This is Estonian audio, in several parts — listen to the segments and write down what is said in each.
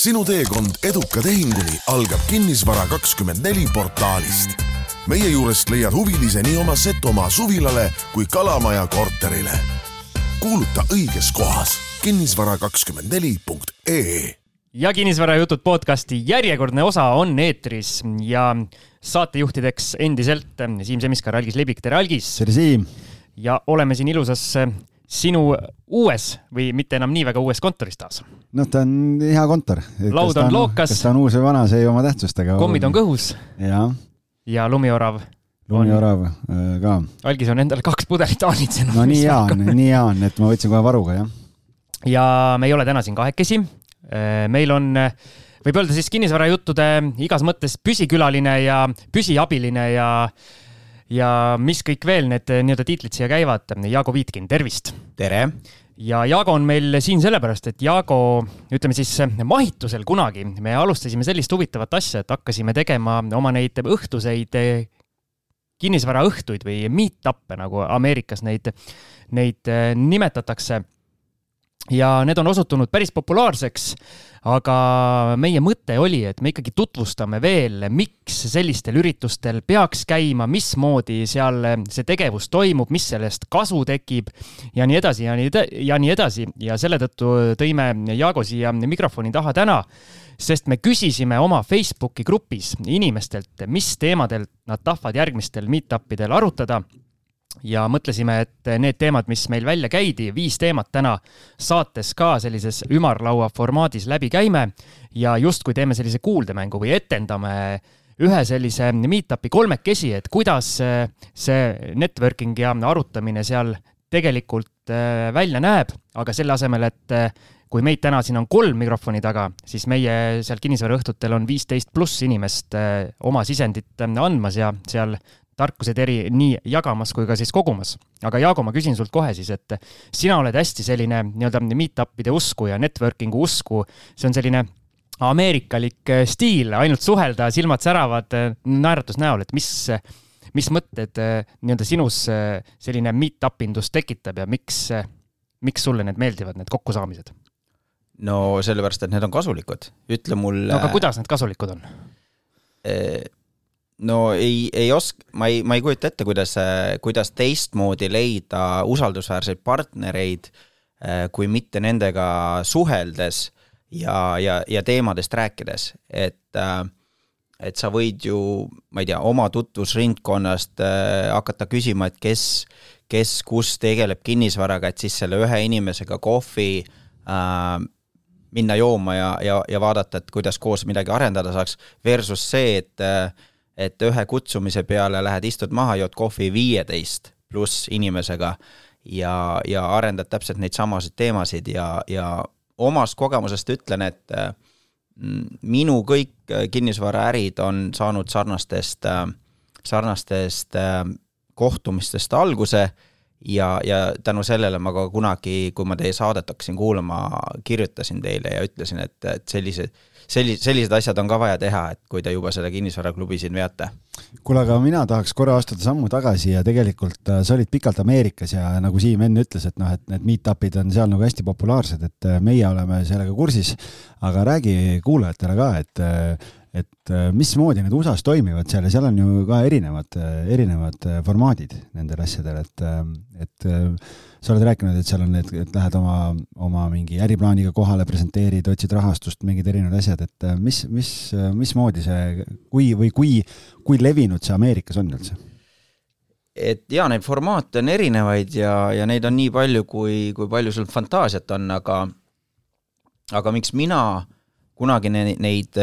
sinu teekond eduka tehinguni algab Kinnisvara kakskümmend neli portaalist. meie juurest leiad huvilise nii oma Setomaa suvilale kui Kalamaja korterile. kuuluta õiges kohas kinnisvara kakskümmend neli punkt ee ja Kinnisvarajutud podcasti järjekordne osa on eetris ja saatejuhtideks endiselt Siim Semiskar, Algis Libik, tere Algis! tere Siim! ja oleme siin ilusas sinu uues või mitte enam nii väga uues kontoris taas. noh, ta on hea kontor. laud on lookas. kas ta on uus või vana, see ei oma tähtsust, aga. kommid on kõhus. ja, ja lumiorav. lumiorav äh, ka. algis on endale kaks pudelit haanitsenud. no nii hea on, nii hea on, et ma võtsin kohe varuga, jah. ja me ei ole täna siin kahekesi. Äh, meil on võib öelda siis kinnisvarajuttude igas mõttes püsikülaline ja püsiabiline ja ja mis kõik veel need eh, nii-öelda tiitlid siia käivad. Jaago Viitkin, tervist! tere! ja Jaago on meil siin sellepärast, et Jaago, ütleme siis mahitusel kunagi me alustasime sellist huvitavat asja, et hakkasime tegema oma neid õhtuseid eh, kinnisvaraõhtuid või meet-up'e, nagu Ameerikas neid, neid eh, nimetatakse. Ja need on osutunud päris populaarseks aga meie mõte oli, et me ikkagi tutvustame veel, miks sellistel üritustel peaks käima, mismoodi seal see tegevus toimub, mis sellest kasu tekib ja nii edasi ja nii, ja nii edasi. Ja selle tõttu tõime Jaago siia mikrofoni taha täna sest me küsisime oma Facebooki grupis inimestelt, mis teemadel nad tahavad järgmistel meet-up idel arutada ja mõtlesime, et need teemad, mis meil välja käidi, viis teemat täna saates ka sellises ümarlaua formaadis läbi käime ja justkui teeme sellise kuuldemängu või etendame ühe sellise meet-up'i kolmekesi, et kuidas see networking ja arutamine seal tegelikult äh, välja näeb, aga selle asemel, et äh, kui meid täna siin on kolm mikrofoni taga, siis meie seal kinnisvaraõhtutel on viisteist pluss inimest oma sisendit andmas ja seal tarkused eri nii jagamas kui ka siis kogumas. aga Jaago, ma küsin sult kohe siis, et sina oled hästi selline nii-öelda meet-up'ide usku ja networking'u usku, see on selline ameerikalik eh, stiil, ainult suhelda, silmad säravad eh, naeratus näol, et mis, mis mõtted eh, nii-öelda sinus selline meet-up indus tekitab ja miks, miks sulle need meeldivad, need kokkusaamised? no sellepärast, et need on kasulikud, ütle mulle. no aga kuidas need kasulikud on? No ei, ei oska, ma ei, ma ei kujuta ette, kuidas, kuidas teistmoodi leida usaldusväärseid partnereid, äh, kui mitte nendega suheldes ja, ja, ja teemadest rääkides, et äh, et sa võid ju, ma ei tea, oma tutvusringkonnast äh, hakata küsima, et kes, kes kus tegeleb kinnisvaraga, et siis selle ühe inimesega kohvi äh, minna jooma ja, ja, ja vaadata, et kuidas koos midagi arendada saaks, versus see, et äh, et ühe kutsumise peale lähed, istud maha, jood kohvi viieteist pluss inimesega ja, ja arendad täpselt neid samasid teemasid ja, ja omast kogemusest ütlen, et mm, minu kõik kinnisvaraärid on saanud sarnastest, sarnastest kohtumistest alguse ja, ja tänu sellele ma ka kunagi, kui ma teie saadet hakkasin kuulama, kirjutasin teile ja ütlesin, et, et sellised sellised, sellised asjad on ka vaja teha, et kui te juba selle kinnisvaraklubi siin veate. kuule, aga mina tahaks korra astuda sammu tagasi ja tegelikult äh, sa olid pikalt Ameerikas ja nagu Siim enne ütles, et noh, et need meet-up'id on seal nagu hästi populaarsed, et äh, meie oleme sellega kursis, aga räägi kuulajatele ka, et äh, et mismoodi need USA-s toimivad seal ja seal on ju ka erinevad, erinevad formaadid nendel asjadel, et, et sa oled rääkinud, et seal on need, et lähed oma, oma mingi äriplaaniga kohale, presenteerid, otsid rahastust, mingid erinevad asjad, et äh, mis, mis, äh, mismoodi see, kui või kui, kui levinud see Ameerikas on üldse? et jaa, neid formaate on erinevaid ja, ja neid on nii palju, kui, kui palju sul fantaasiat on, aga aga miks mina kunagi neid, neid,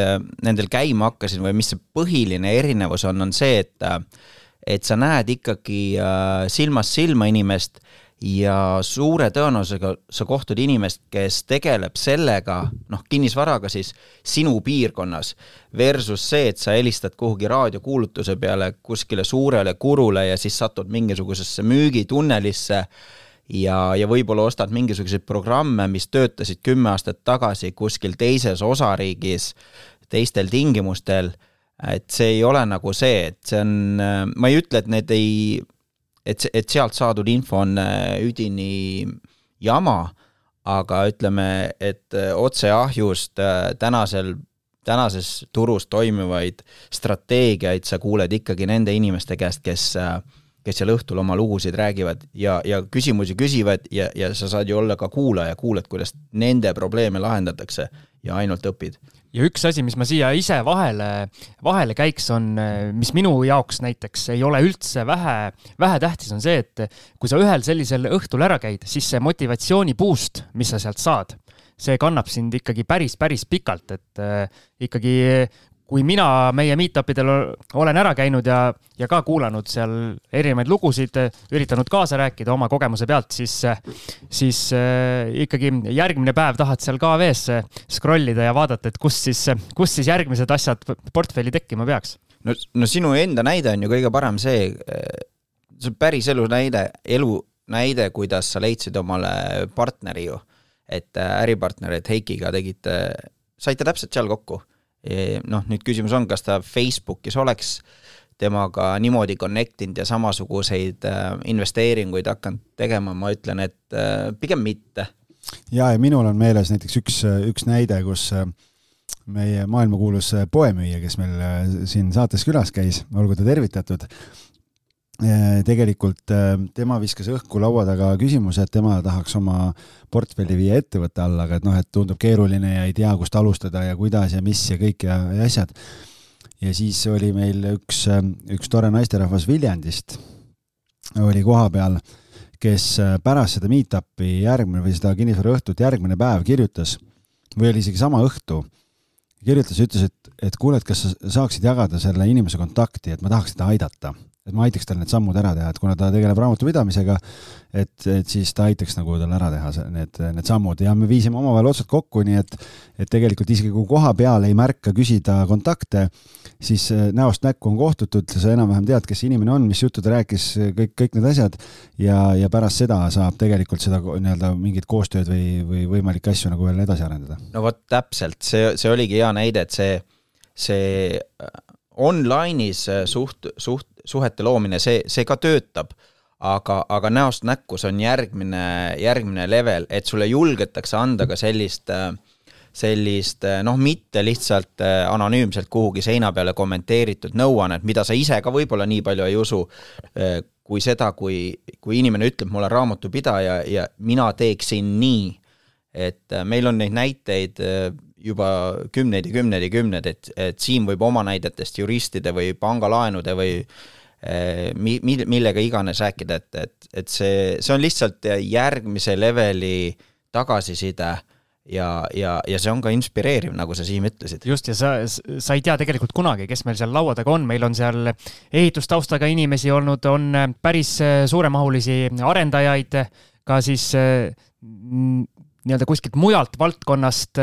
nendel käima hakkasin või mis see põhiline erinevus on, on see, et et sa näed ikkagi äh, silmast silma inimest ja suure tõenäosusega sa kohtud inimest, kes tegeleb sellega, noh, kinnisvaraga siis sinu piirkonnas, versus see, et sa helistad kuhugi raadiokuulutuse peale kuskile suurele kurule ja siis satud mingisugusesse müügitunnelisse ja, ja võib-olla ostad mingisuguseid programme, mis töötasid kümme aastat tagasi kuskil teises osariigis, teistel tingimustel, et see ei ole nagu see, et see on, ma ei ütle, et need ei et, et sealt saadud info on äh, üdini jama, aga ütleme, et otse ahjust tänasel tänases turus toimivaid strateegiaid sa kuuled ikkagi nende inimeste käest, kes kes seal õhtul oma lugusid räägivad ja, ja küsimusi küsivad ja, ja sa saad ju olla ka kuulaja, kuulad, kuidas nende probleeme lahendatakse ja ainult õpid. Ja üks asi, mis ma siia ise vahele, vahele käiks, on, mis minu jaoks näiteks ei ole üldse vähe, vähetähtis, on see, et kui sa ühel sellisel õhtul ära käid, siis see motivatsiooni boost, mis sa sealt saad, see kannab sind ikkagi päris, päris pikalt, et äh, ikkagi kui mina meie meet-up idel olen ära käinud ja, ja ka kuulanud seal erinevaid lugusid, üritanud kaasa rääkida oma kogemuse pealt, siis, siis äh, ikkagi järgmine päev tahad seal KV-s scroll ida ja vaadata, et kus siis, kus siis järgmised asjad portfelli tekkima peaks. no, no sinu enda näide on ju kõige parem see, see on päris elu näide, elu näide, kuidas sa leidsid omale partneri ju. et äh, äripartner, et Heikiga tegite, saite täpselt seal kokku noh, nüüd küsimus on, kas ta Facebookis oleks temaga niimoodi connect inud ja samasuguseid äh, investeeringuid hakanud tegema, ma ütlen, et äh, pigem mitte. ja, ja minul on meeles näiteks üks, üks näide, kus meie maailmakuulus poemüüja, kes meil siin saates külas käis, olgu ta tervitatud, tegelikult tema viskas õhku laua taga küsimuse, et tema tahaks oma portfelli viia ettevõtte alla, aga et noh, et tundub keeruline ja ei tea, kust alustada ja kuidas ja mis ja kõik ja, ja asjad. ja siis oli meil üks, üks tore naisterahvas Viljandist oli kohapeal, kes pärast seda meet-up'i järgmine või seda kinnisvaraõhtut järgmine päev kirjutas või oli isegi sama õhtu, kirjutas ja ütles, et, et kuule, et kas sa saaksid jagada selle inimese kontakti, et ma tahaks teda aidata et ma aitaks tal need sammud ära teha, et kuna ta tegeleb raamatupidamisega, et, et siis ta aitaks nagu tal ära teha need, need sammud. Ja me viisime omavahel otsad kokku, nii et, et tegelikult isegi kui koha peal ei märka küsida kontakte, siis äh, näost näkku on kohtutud, sa enam-vähem tead, kes see inimene on, mis juttu ta rääkis, kõik, kõik need asjad. Ja, ja pärast seda saab tegelikult seda nii-öelda mingit koostööd või, või võimalikke asju nagu veel edasi arendada. no vot täpselt, see, see oligi hea näide, et see, see online'is suht, suht, suhete loomine, see, see ka töötab, aga, aga näost näkku, see on järgmine, järgmine level, et sulle julgetakse anda ka sellist sellist noh, mitte lihtsalt anonüümselt kuhugi seina peale kommenteeritud nõuannet, mida sa ise ka võib-olla nii palju ei usu, kui seda, kui, kui inimene ütleb, ma olen raamatupidaja ja mina teeksin nii, et meil on neid näiteid juba kümneid ja kümneid ja kümneid, et, et Siim võib oma näidetest juristide või pangalaenude või Eh, mi-, mi-, millega iganes rääkida, et, et, et see, see on lihtsalt järgmise leveli tagasiside ja, ja, ja see on ka inspireeriv, nagu sa, Siim, ütlesid. just, ja sa, sa ei tea tegelikult kunagi, kes meil seal laua taga on, meil on seal ehitustaustaga inimesi olnud, on päris suuremahulisi arendajaid, ka siis nii-öelda kuskilt mujalt valdkonnast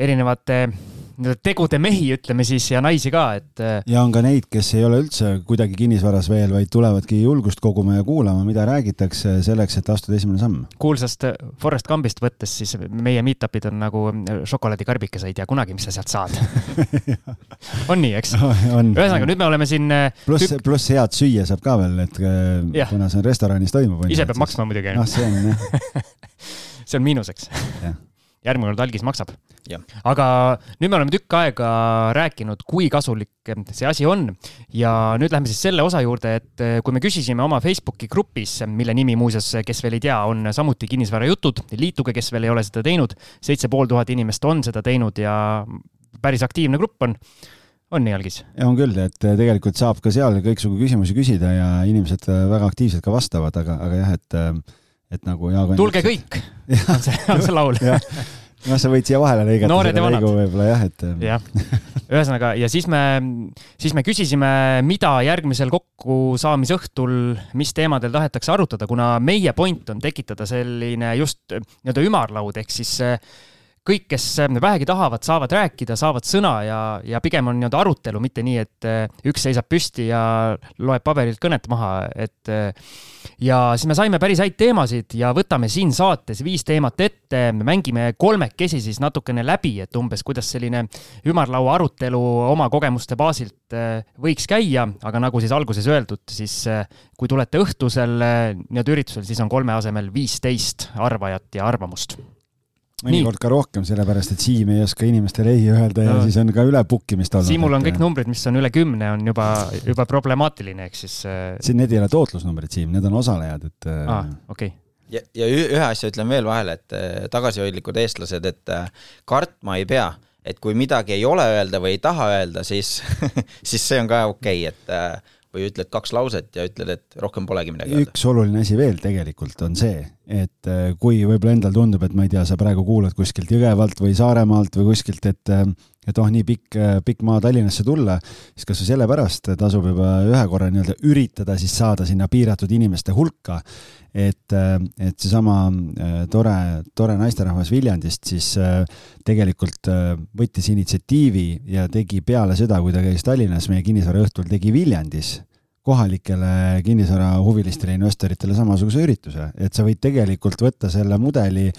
erinevate nii-öelda tegude mehi, ütleme siis, ja naisi ka, et. Äh, ja on ka neid, kes ei ole üldse kuidagi kinnisvaras veel, vaid tulevadki julgust koguma ja kuulama, mida räägitakse selleks, et astuda esimene samm. kuulsast äh, Forest Gumbist võttes, siis meie meet-up'id on nagu äh, šokolaadikarbike, sa ei tea kunagi, mis sa sealt saad on nii, eks? ühesõnaga, nüüd me oleme siin. pluss tük..., pluss head süüa saab ka veel, et ja. kuna see on restoranis toimub. ise peab maksma muidugi. noh, see on jah see on miinuseks järgmine kord algis maksab. aga nüüd me oleme tükk aega rääkinud, kui kasulik see asi on. Ja nüüd läheme siis selle osa juurde, et kui me küsisime oma Facebooki grupis, mille nimi muuseas, kes veel ei tea, on samuti kinnisvarajutud, liituge, kes veel ei ole seda teinud, seitse pool tuhat inimest on seda teinud ja päris aktiivne grupp on. On nii, Algis? on küll, et tegelikult saab ka seal kõiksugu küsimusi küsida ja inimesed väga aktiivselt ka vastavad, aga, aga jah, et et nagu Jaago tulge kõik, on see, on see laul. Noh, sa võid siia vahele lõigata Noored selle lõigu võib-olla jah, et. jah, ühesõnaga ja siis me, siis me küsisime, mida järgmisel kokkusaamisõhtul, mis teemadel tahetakse arutada, kuna meie point on tekitada selline just nii-öelda ümarlaud ehk siis kõik, kes vähegi tahavad, saavad rääkida, saavad sõna ja, ja pigem on nii-öelda arutelu, mitte nii, et üks seisab püsti ja loeb paberilt kõnet maha, et ja siis me saime päris häid teemasid ja võtame siin saates viis teemat ette, me mängime kolmekesi siis natukene läbi, et umbes kuidas selline ümarlaua arutelu oma kogemuste baasilt äh, võiks käia, aga nagu siis alguses öeldud, siis äh, kui tulete õhtusel äh, nii-öelda üritusel, siis on kolme asemel viisteist arvajat ja arvamust mõnikord ka rohkem, sellepärast et Siim ei oska inimestele ei öelda ja no. siis on ka üle book imist olnud. Siimul on kõik numbrid, mis on üle kümne, on juba, juba problemaatiline, ehk siis. Äh, siin need ei ole tootlusnumbrid, Siim, need on osalejad, et. aa, ah, okei okay ja, ja ühe asja ütlen veel vahele, et tagasihoidlikud eestlased, et kartma ei pea, et kui midagi ei ole öelda või ei taha öelda, siis siis see on ka okei okay,, et või ütled kaks lauset ja ütled, et rohkem polegi midagi öelda. üks oluline asi veel tegelikult on see, et äh, kui võib-olla endal tundub, et ma ei tea, sa praegu kuulad kuskilt Jõgevalt või Saaremaalt või kuskilt, et äh, et oh, nii pikk, äh, pikk maa Tallinnasse tulla, siis kas või sellepärast tasub juba ühe korra nii-öelda üritada siis saada sinna piiratud inimeste hulka et, et seesama tore, tore naisterahvas Viljandist siis tegelikult võttis initsiatiivi ja tegi peale seda, kui ta käis Tallinnas meie kinnisvaraõhtul, tegi Viljandis kohalikele kinnisvarahuvilistele investoritele samasuguse ürituse, et sa võid tegelikult võtta selle mudeli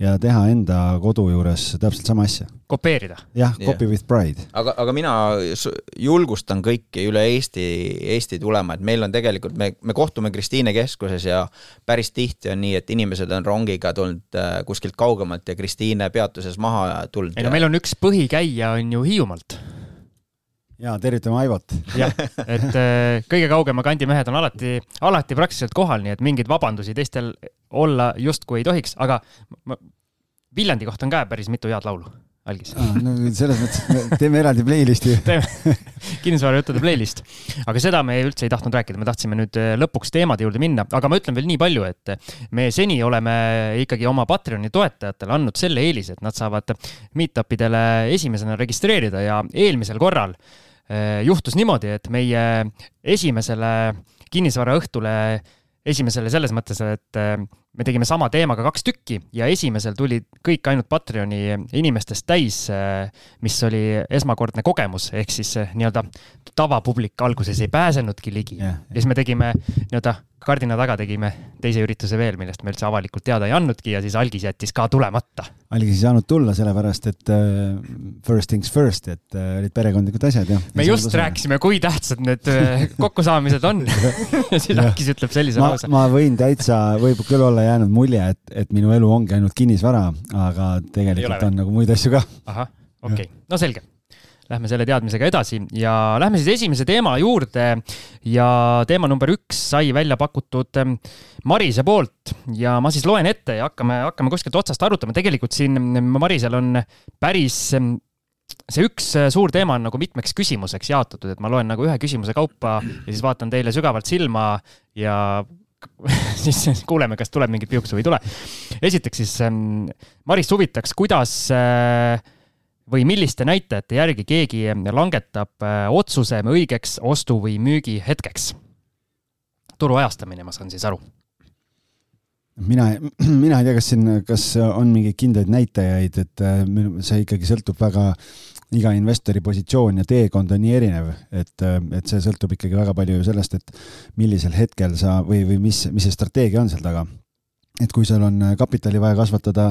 ja teha enda kodu juures täpselt sama asja. kopeerida. jah, copy yeah. with pride. aga, aga mina julgustan kõiki üle Eesti, Eesti tulema, et meil on tegelikult, me, me kohtume Kristiine keskuses ja päris tihti on nii, et inimesed on rongiga tulnud äh, kuskilt kaugemalt ja Kristiine peatuses maha tulnud. ei no meil on üks põhikäija on ju Hiiumaalt ja tervitame Aivot. jah, et äh, kõige kaugema kandi mehed on alati, alati praktiliselt kohal, nii et mingeid vabandusi teistel olla justkui ei tohiks, aga ma, Viljandi kohta on ka päris mitu head laulu algis no selles mõttes, et me teeme eraldi playlist'i teeme kinnisvarajuttude playlist. aga seda me üldse ei tahtnud rääkida, me tahtsime nüüd äh, lõpuks teemade juurde minna, aga ma ütlen veel nii palju, et me seni oleme ikkagi oma Patreoni toetajatele andnud selle eelise, et nad saavad meet-up idele esimesena registreerida ja eelmisel korral äh, Äh, juhtus niimoodi, et meie esimesele kinnisvaraõhtule, esimesele selles mõttes, et äh, me tegime sama teemaga kaks tükki ja esimesel tulid kõik ainult Patreoni inimestest täis, äh, mis oli esmakordne kogemus, ehk siis nii-öelda tavapublik alguses ei pääsenudki ligi. Yeah.. ja siis me tegime nii-öelda kardina taga tegime teise ürituse veel, millest me üldse avalikult teada ei andnudki ja siis algis jättis ka tulemata. algis ei saanud tulla sellepärast, et uh, first things first, et uh, olid perekondlikud asjad ja. me just rääkisime, kui tähtsad need uh, kokkusaamised on ja siis algis ütleb sellise ma, lause. ma võin täitsa, võib küll olla jäänud mulje, et, et minu elu ongi ainult kinnisvara, aga tegelikult on nagu muid asju ka. ahah, okei okay., no selge lähme selle teadmisega edasi ja lähme siis esimese teema juurde. ja teema number üks sai välja pakutud ähm, Marise poolt ja ma siis loen ette ja hakkame, hakkame kuskilt otsast arutama. tegelikult siin Marisel on päris ähm, see üks äh, suur teema on nagu mitmeks küsimuseks jaotatud, et ma loen nagu ühe küsimuse kaupa ja siis vaatan teile sügavalt silma ja siis kuuleme, kas tuleb mingit piuksu või ei tule. esiteks siis ähm, Marist huvitaks, kuidas äh, või milliste näitajate järgi keegi langetab äh, otsuse õigeks ostu või müügi hetkeks? turu ajastamine, ma saan siis aru. mina, mina ei tea, kas siin, kas on mingeid kindlaid näitajaid, et äh, see ikkagi sõltub väga, iga investori positsioon ja teekond on nii erinev, et, äh, et see sõltub ikkagi väga palju sellest, et millisel hetkel sa või, või mis, mis see strateegia on seal taga et kui seal on äh, kapitali vaja kasvatada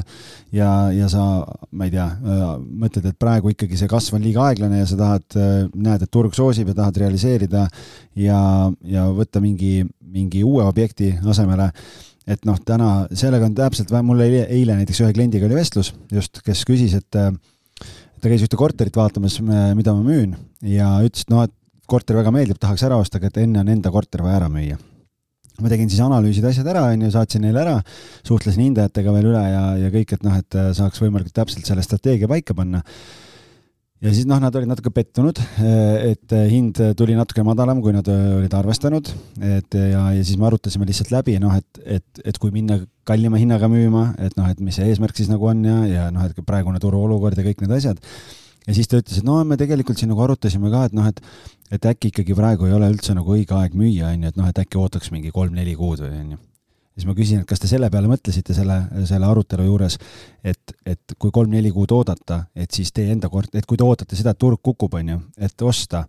ja, ja sa, ma ei tea, äh, mõtled, et praegu ikkagi see kasv on liiga aeglane ja sa tahad, äh, näed, et turg soosib ja tahad realiseerida ja, ja võtta mingi, mingi uue objekti asemele, et noh, täna sellega on täpselt, mul eile, eile näiteks ühe kliendiga oli vestlus just, kes küsis, et ta käis ühte korterit vaatamas, mida ma müün ja ütles, et noh, et korter väga meeldib, tahaks ära osta, aga et enne on enda korter vaja ära müüa ma tegin siis analüüsid, asjad ära, on ju, saatsin neile ära, suhtlesin hindajatega veel üle ja, ja kõik, et noh, et äh, saaks võimalikult täpselt selle strateegia paika panna. ja siis noh, nad olid natuke pettunud, äh, et äh, hind tuli natuke madalam, kui nad olid arvestanud, et ja, ja siis me arutasime lihtsalt läbi, noh, et, et, et kui minna kallima hinnaga müüma, et noh, et mis see eesmärk siis nagu on ja, ja noh, et praegune turuolukord ja kõik need asjad ja siis ta ütles, et no me tegelikult siin nagu arutasime ka, et noh, et et äkki ikkagi praegu ei ole üldse nagu õige aeg müüa, on ju, et noh, et äkki ootaks mingi kolm-neli kuud või on ju. siis ma küsin, et kas te selle peale mõtlesite selle, selle arutelu juures, et, et kui kolm-neli kuud oodata, et siis teie enda kord, et kui te ootate seda, et turg kukub, on ju, et osta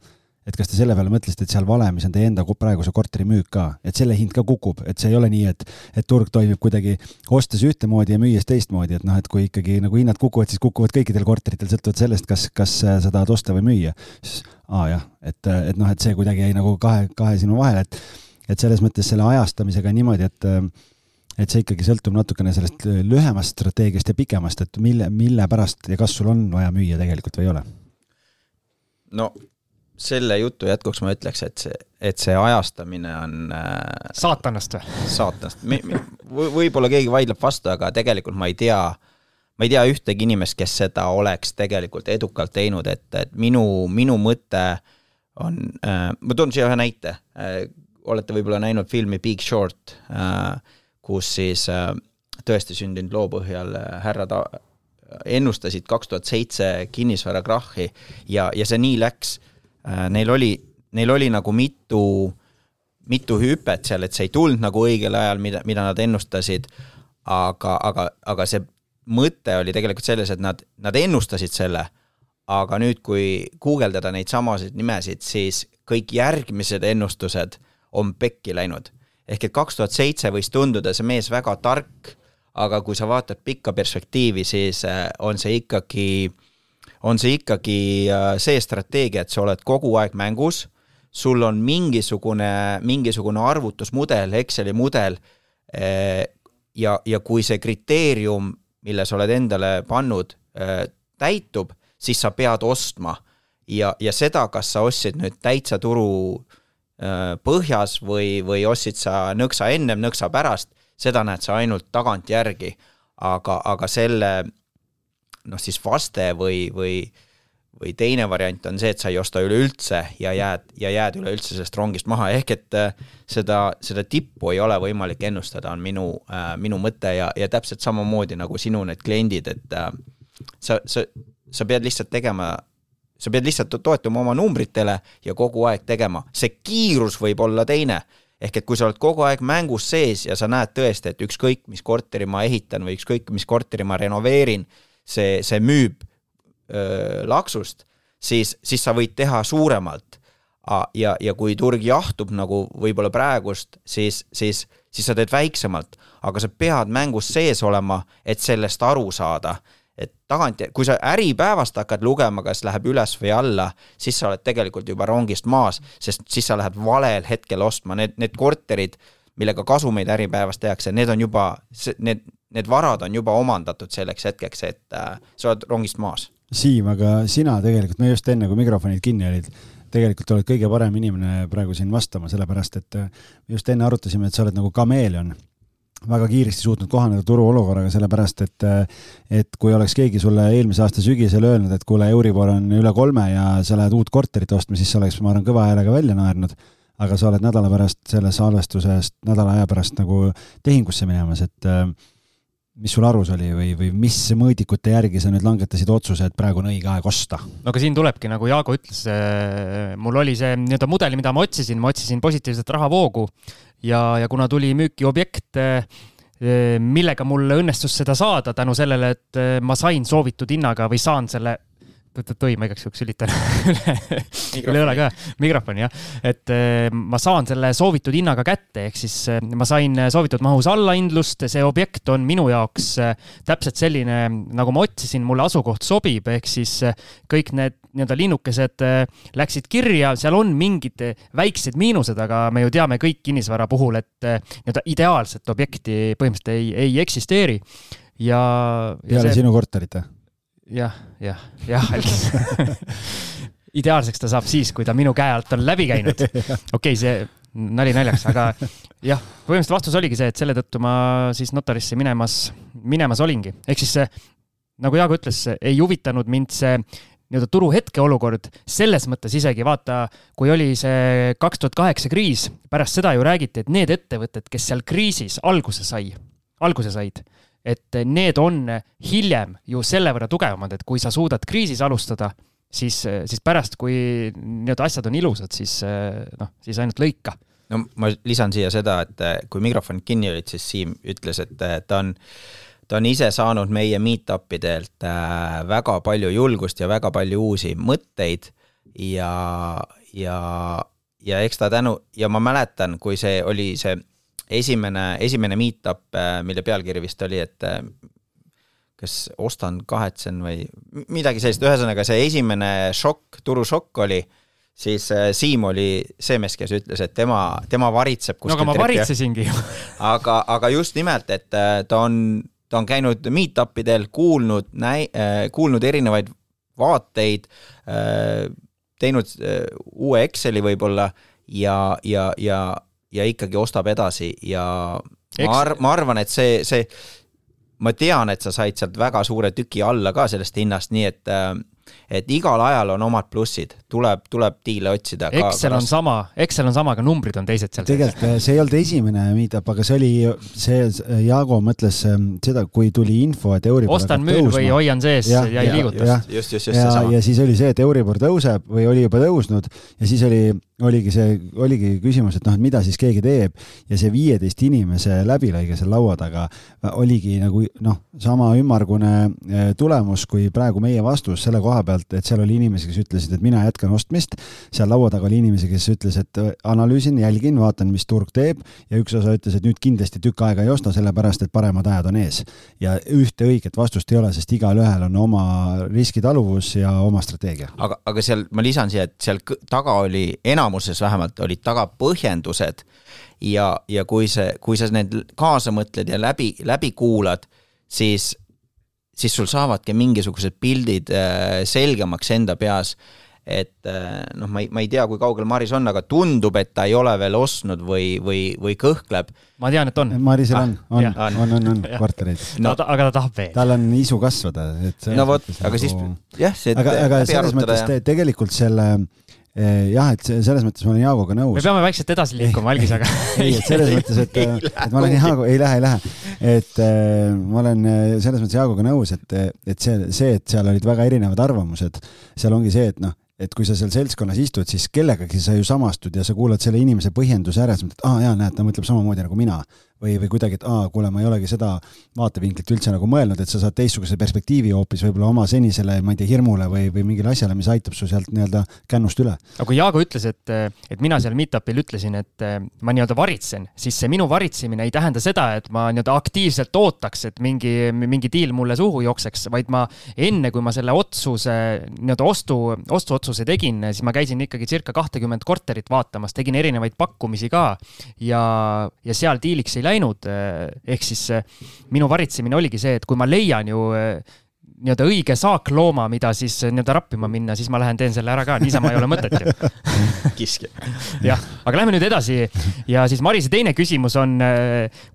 et kas te selle peale mõtlesite, et seal valemis on teie enda praeguse korteri müük ka, et selle hind ka kukub, et see ei ole nii, et, et turg toimib kuidagi ostes ühtemoodi ja müües teistmoodi, et noh, et kui ikkagi nagu hinnad kukuvad, siis kukuvad kõikidel korteritel, sõltuvalt sellest, kas, kas sa tahad osta või müüa. siis aa jah, et, et noh, et see kuidagi jäi nagu kahe, kahe silma vahele, et, et selles mõttes selle ajastamisega niimoodi, et et see ikkagi sõltub natukene sellest lühemast strateegiast ja pikemast, et mille, mille pärast ja kas sul on vaja müüa tegelikult või ei ole? no selle jutu jätkuks ma ütleks, et see, et see ajastamine on äh, saatanast või? saatanast, võib-olla keegi vaidleb vastu, aga tegelikult ma ei tea, ma ei tea ühtegi inimest, kes seda oleks tegelikult edukalt teinud, et, et minu, minu mõte on äh,, ma toon siia ühe näite. Äh,, olete võib-olla näinud filmi Big Short äh,, kus siis äh, tõesti sündinud loo põhjal äh, härrad ennustasid kaks tuhat seitse kinnisvarakrahhi ja, ja see nii läks. Äh, neil oli, neil oli nagu mitu, mitu hüpet seal, et see ei tulnud nagu õigel ajal, mida, mida nad ennustasid, aga, aga, aga see mõte oli tegelikult selles, et nad, nad ennustasid selle, aga nüüd, kui guugeldada neid samasid nimesid, siis kõik järgmised ennustused on pekki läinud. ehk et kaks tuhat seitse võis tunduda see mees väga tark, aga kui sa vaatad pikka perspektiivi, siis äh, on see ikkagi äh, on see ikkagi äh, see strateegia, et sa oled kogu aeg mängus, sul on mingisugune, mingisugune arvutusmudel, Exceli mudel äh, ja, ja kui see kriteerium, mille sa oled endale pannud, äh, täitub, siis sa pead ostma. ja, ja seda, kas sa ostsid nüüd täitsa turu põhjas või, või ostsid sa nõksa ennem, nõksa pärast, seda näed sa ainult tagantjärgi. aga, aga selle noh, siis vaste või, või või teine variant on see, et sa ei osta üleüldse ja jääd, ja jääd üleüldse sellest rongist maha, ehk et äh, seda, seda tippu ei ole võimalik ennustada, on minu äh,, minu mõte ja, ja täpselt samamoodi nagu sinu need kliendid, et äh, sa, sa, sa pead lihtsalt tegema, sa pead lihtsalt toetuma oma numbritele ja kogu aeg tegema, see kiirus võib olla teine. Ehk et kui sa oled kogu aeg mängus sees ja sa näed tõesti, et ükskõik, mis korteri ma ehitan või ükskõik, mis korteri ma renoveerin, see, see müüb öö, laksust, siis, siis sa võid teha suuremalt. ja, ja kui turg jahtub nagu võib-olla praegust, siis, siis, siis sa teed väiksemalt, aga sa pead mängus sees olema, et sellest aru saada. Et tagant, kui sa Äripäevast hakkad lugema, kas läheb üles või alla, siis sa oled tegelikult juba rongist maas, sest siis sa lähed valel hetkel ostma, need, need korterid, millega kasumeid Äripäevas tehakse, need on juba, need, need varad on juba omandatud selleks hetkeks, et äh, sa oled rongist maas. Siim, aga sina tegelikult, no just enne, kui mikrofonid kinni olid, tegelikult oled kõige parem inimene praegu siin vastama, sellepärast et äh, just enne arutasime, et sa oled nagu kameeleon väga kiiresti suutnud kohaneda turuolukorraga, sellepärast et äh, et kui oleks keegi sulle eelmise aasta sügisel öelnud, et kuule, Euribor on üle kolme ja sa lähed uut korterit ostma, siis sa oleks, ma arvan, kõva häälega välja naernud. aga sa oled nädala pärast selle salvestusest, nädala aja pärast nagu tehingusse minemas, et äh, mis sul arus oli või, või mis mõõdikute järgi sa nüüd langetasid otsuse, et praegu on õige aeg osta? no aga siin tulebki, nagu Jaago ütles, äh, mul oli see nii-öelda mudel, mida ma otsisin, ma otsisin positiivset rahavoogu ja, ja kuna tuli müüki objekt, äh, millega mul õnnestus seda saada tänu sellele, et äh, ma sain soovitud hinnaga või saan selle tõi, ma igaks juhuks sülitan üle õla ka, mikrofoni jah, et eh, ma saan selle soovitud hinnaga kätte, ehk siis eh, ma sain soovitud mahus allahindlust, see objekt on minu jaoks täpselt selline, nagu ma otsisin, mulle asukoht sobib, ehk siis kõik need nii-öelda linnukesed läksid kirja, seal on mingid väiksed miinused, aga me ju teame kõik kinnisvara puhul, et nii-öelda ideaalset objekti põhimõtteliselt ei, ei eksisteeri ja, ja. peale see... sinu korterit või? Jah, jah, jah, ideaalseks ta saab siis, kui ta minu käe alt on läbi käinud. okei see nali naljaks, aga jah, põhimõtteliselt vastus oligi see, et selle tõttu ma siis notarisse minemas, minemas olingi. ehk siis nagu Jaago ütles, ei huvitanud mind see nii-öelda turu hetkeolukord, selles mõttes isegi vaata, kui oli see kaks tuhat kaheksa kriis, pärast seda ju räägiti, et need ettevõtted, kes seal kriisis alguse sai, alguse said et need on hiljem ju selle võrra tugevamad, et kui sa suudad kriisis alustada, siis, siis pärast, kui nii-öelda asjad on ilusad, siis noh, siis ainult lõika. no ma lisan siia seda, et kui mikrofonid kinni olid, siis Siim ütles, et ta on ta on ise saanud meie meet-up idelt äh, väga palju julgust ja väga palju uusi mõtteid ja, ja, ja eks ta tänu ja ma mäletan, kui see oli see esimene, esimene meet-up, äh, mille pealkiri vist oli, et äh, kas ostan, kahetsen või midagi sellist, ühesõnaga see esimene šokk, turušokk oli siis äh, Siim oli see mees, kes ütles, et tema, tema varitseb no aga ma varitsesingi ju. Aga, aga just nimelt, et ta on, ta on käinud meet-up idel, kuulnud, näi- kuulnud erinevaid vaateid teinud uue Exceli võib-olla ja, ja, ja, ja ikkagi ostab edasi ja Eks... ma ar-, ma arvan, et see, see, ma tean, et sa said sealt väga suure tüki alla ka sellest hinnast, nii et äh, et igal ajal on omad plussid, tuleb, tuleb diile otsida. Excel on sama, Excel on sama, aga numbrid on teised seal. tegelikult eh, see ei olnud esimene meetup, aga see oli, see, Jaago mõtles eh, seda, kui tuli info, et Euribor ostan, müün või hoian sees ja, ja ei liiguta. just, just, just ja, ja siis oli see, et Euribor tõuseb või oli juba tõusnud ja siis oli oligi see, oligi küsimus, et noh, et mida siis keegi teeb ja see viieteist inimese läbilõige seal laua taga oligi nagu noh, sama ümmargune eh, tulemus kui praegu meie vastus selle koha pealt, et seal oli inimesi, kes ütlesid, et mina jätkan ostmist. seal laua taga oli inimesi, kes ütles, et analüüsin, jälgin, vaatan, mis turg teeb ja üks osa ütles, et nüüd kindlasti tükk aega ei osta, sellepärast et paremad ajad on ees. ja ühte õiget vastust ei ole, sest igalühel on oma riskitaluvus ja oma strateegia. aga, aga seal ma lisan siia, et seal taga oli enam enamuses vähemalt olid taga põhjendused ja, ja kui see, kui sa need kaasa mõtled ja läbi, läbi kuulad, siis, siis sul saavadki mingisugused pildid äh, selgemaks enda peas et äh, noh, ma ei, ma ei tea, kui kaugel Maris on, aga tundub, et ta ei ole veel ostnud või, või, või kõhkleb. ma tean, et on. Marisel ah, on, on, on, on, on, on kortereid no,. aga ta tahab veel. tal on isu kasvada, et. no vot, aga nagu... siis jah, see. aga, aga selles mõttes te, tegelikult selle jah, et selles mõttes ma olen Jaagoga nõus. me peame vaikselt edasi liikuma, Algis, aga ei, et selles mõttes, et, et ma olen Jaago, ei lähe, ei lähe. et äh, ma olen selles mõttes Jaagoga nõus, et, et see, see, et seal olid väga erinevad arvamused, seal ongi see, et noh, et kui sa seal seltskonnas istud, siis kellegagi sa ju samastud ja sa kuulad selle inimese põhjenduse ära, siis mõtled, aa jaa, näed, ta mõtleb samamoodi nagu mina või, või kuidagi, et aa, kuule, ma ei olegi seda vaatevinklit üldse nagu mõelnud, et sa saad teistsuguse perspektiivi hoopis võib-olla oma senisele, ma ei tea, hirmule või, või mingile asjale, mis aitab su sealt nii-öelda kännust üle. aga kui Jaago ütles, et, et mina seal meet-up'il ütlesin, et ma nii-öelda varitsen, siis see minu varitsemine ei tähenda seda, et ma nii-öelda aktiivselt ootaks, et mingi, mingi diil mulle suhu jookseks, vaid ma enne, kui ma selle otsuse, nii-öelda ostu, ostuotsuse tegin, siis ma käisin ikkagi circa kahtekümmet korterit vaatamas, tegin erinevaid pakkumisi ka ja, ja seal diiliks ei läinud läinud. Eh, ehk siis eh, minu varitsemine oligi see, et kui ma leian ju eh, nii-öelda õige saaklooma, mida siis nii-öelda rappima minna, siis ma lähen teen selle ära ka, niisama ei ole mõtet ju. kiskja. jah, aga lähme nüüd edasi ja siis Marise teine küsimus on,